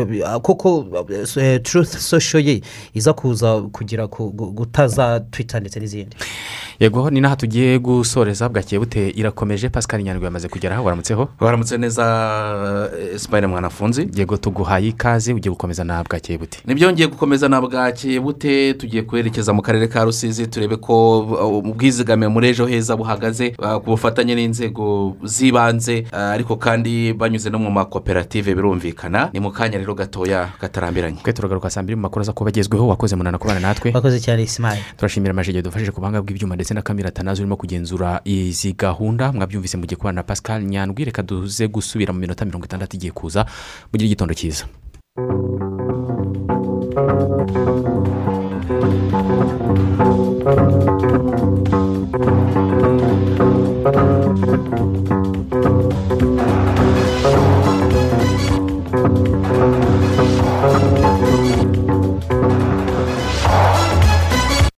koko eh, truth social ye iza kuza kugira ku- gu- gutaza twitter ndetse n'izindi. Yego ni n'aha tugiye gusoreza bwakeye bute irakomeje pascal nyandwi yamaze kugeraho waramutseho? Waramutse neza sipayine mwanafunzi? Yego tuguhaye ikaze ugiye gukomeza na bwakeye bute? Nibyo ngiye gukomeza na bwakeye bute? Tugiye kwerekeza mu karere ka rusizi turebe ko uh, ubwizigame muri ejo heza buhagaze uh, ku bufatanye n'inzego z'ibanze uh, ariko kandi banyuze no mu makoperative birumvikana. Ni mu kanya rero gatoya katarambiranye. Twe turagaruka saa mbiri mu makuru aza kuba agezweho wakoze munana kubana natwe. Wakoze cyane isimaye turashimira amajege dufashije ku buhanga bw'ibyuma ndetse na kamera tanazi urimo kugenzura izi gahunda. Mwabyumvise mugiye kubana na pascal nyandwi. Reka duze gusubira mu minota mirongo itandatu igiye kuza. Mugire igitondo cyiza.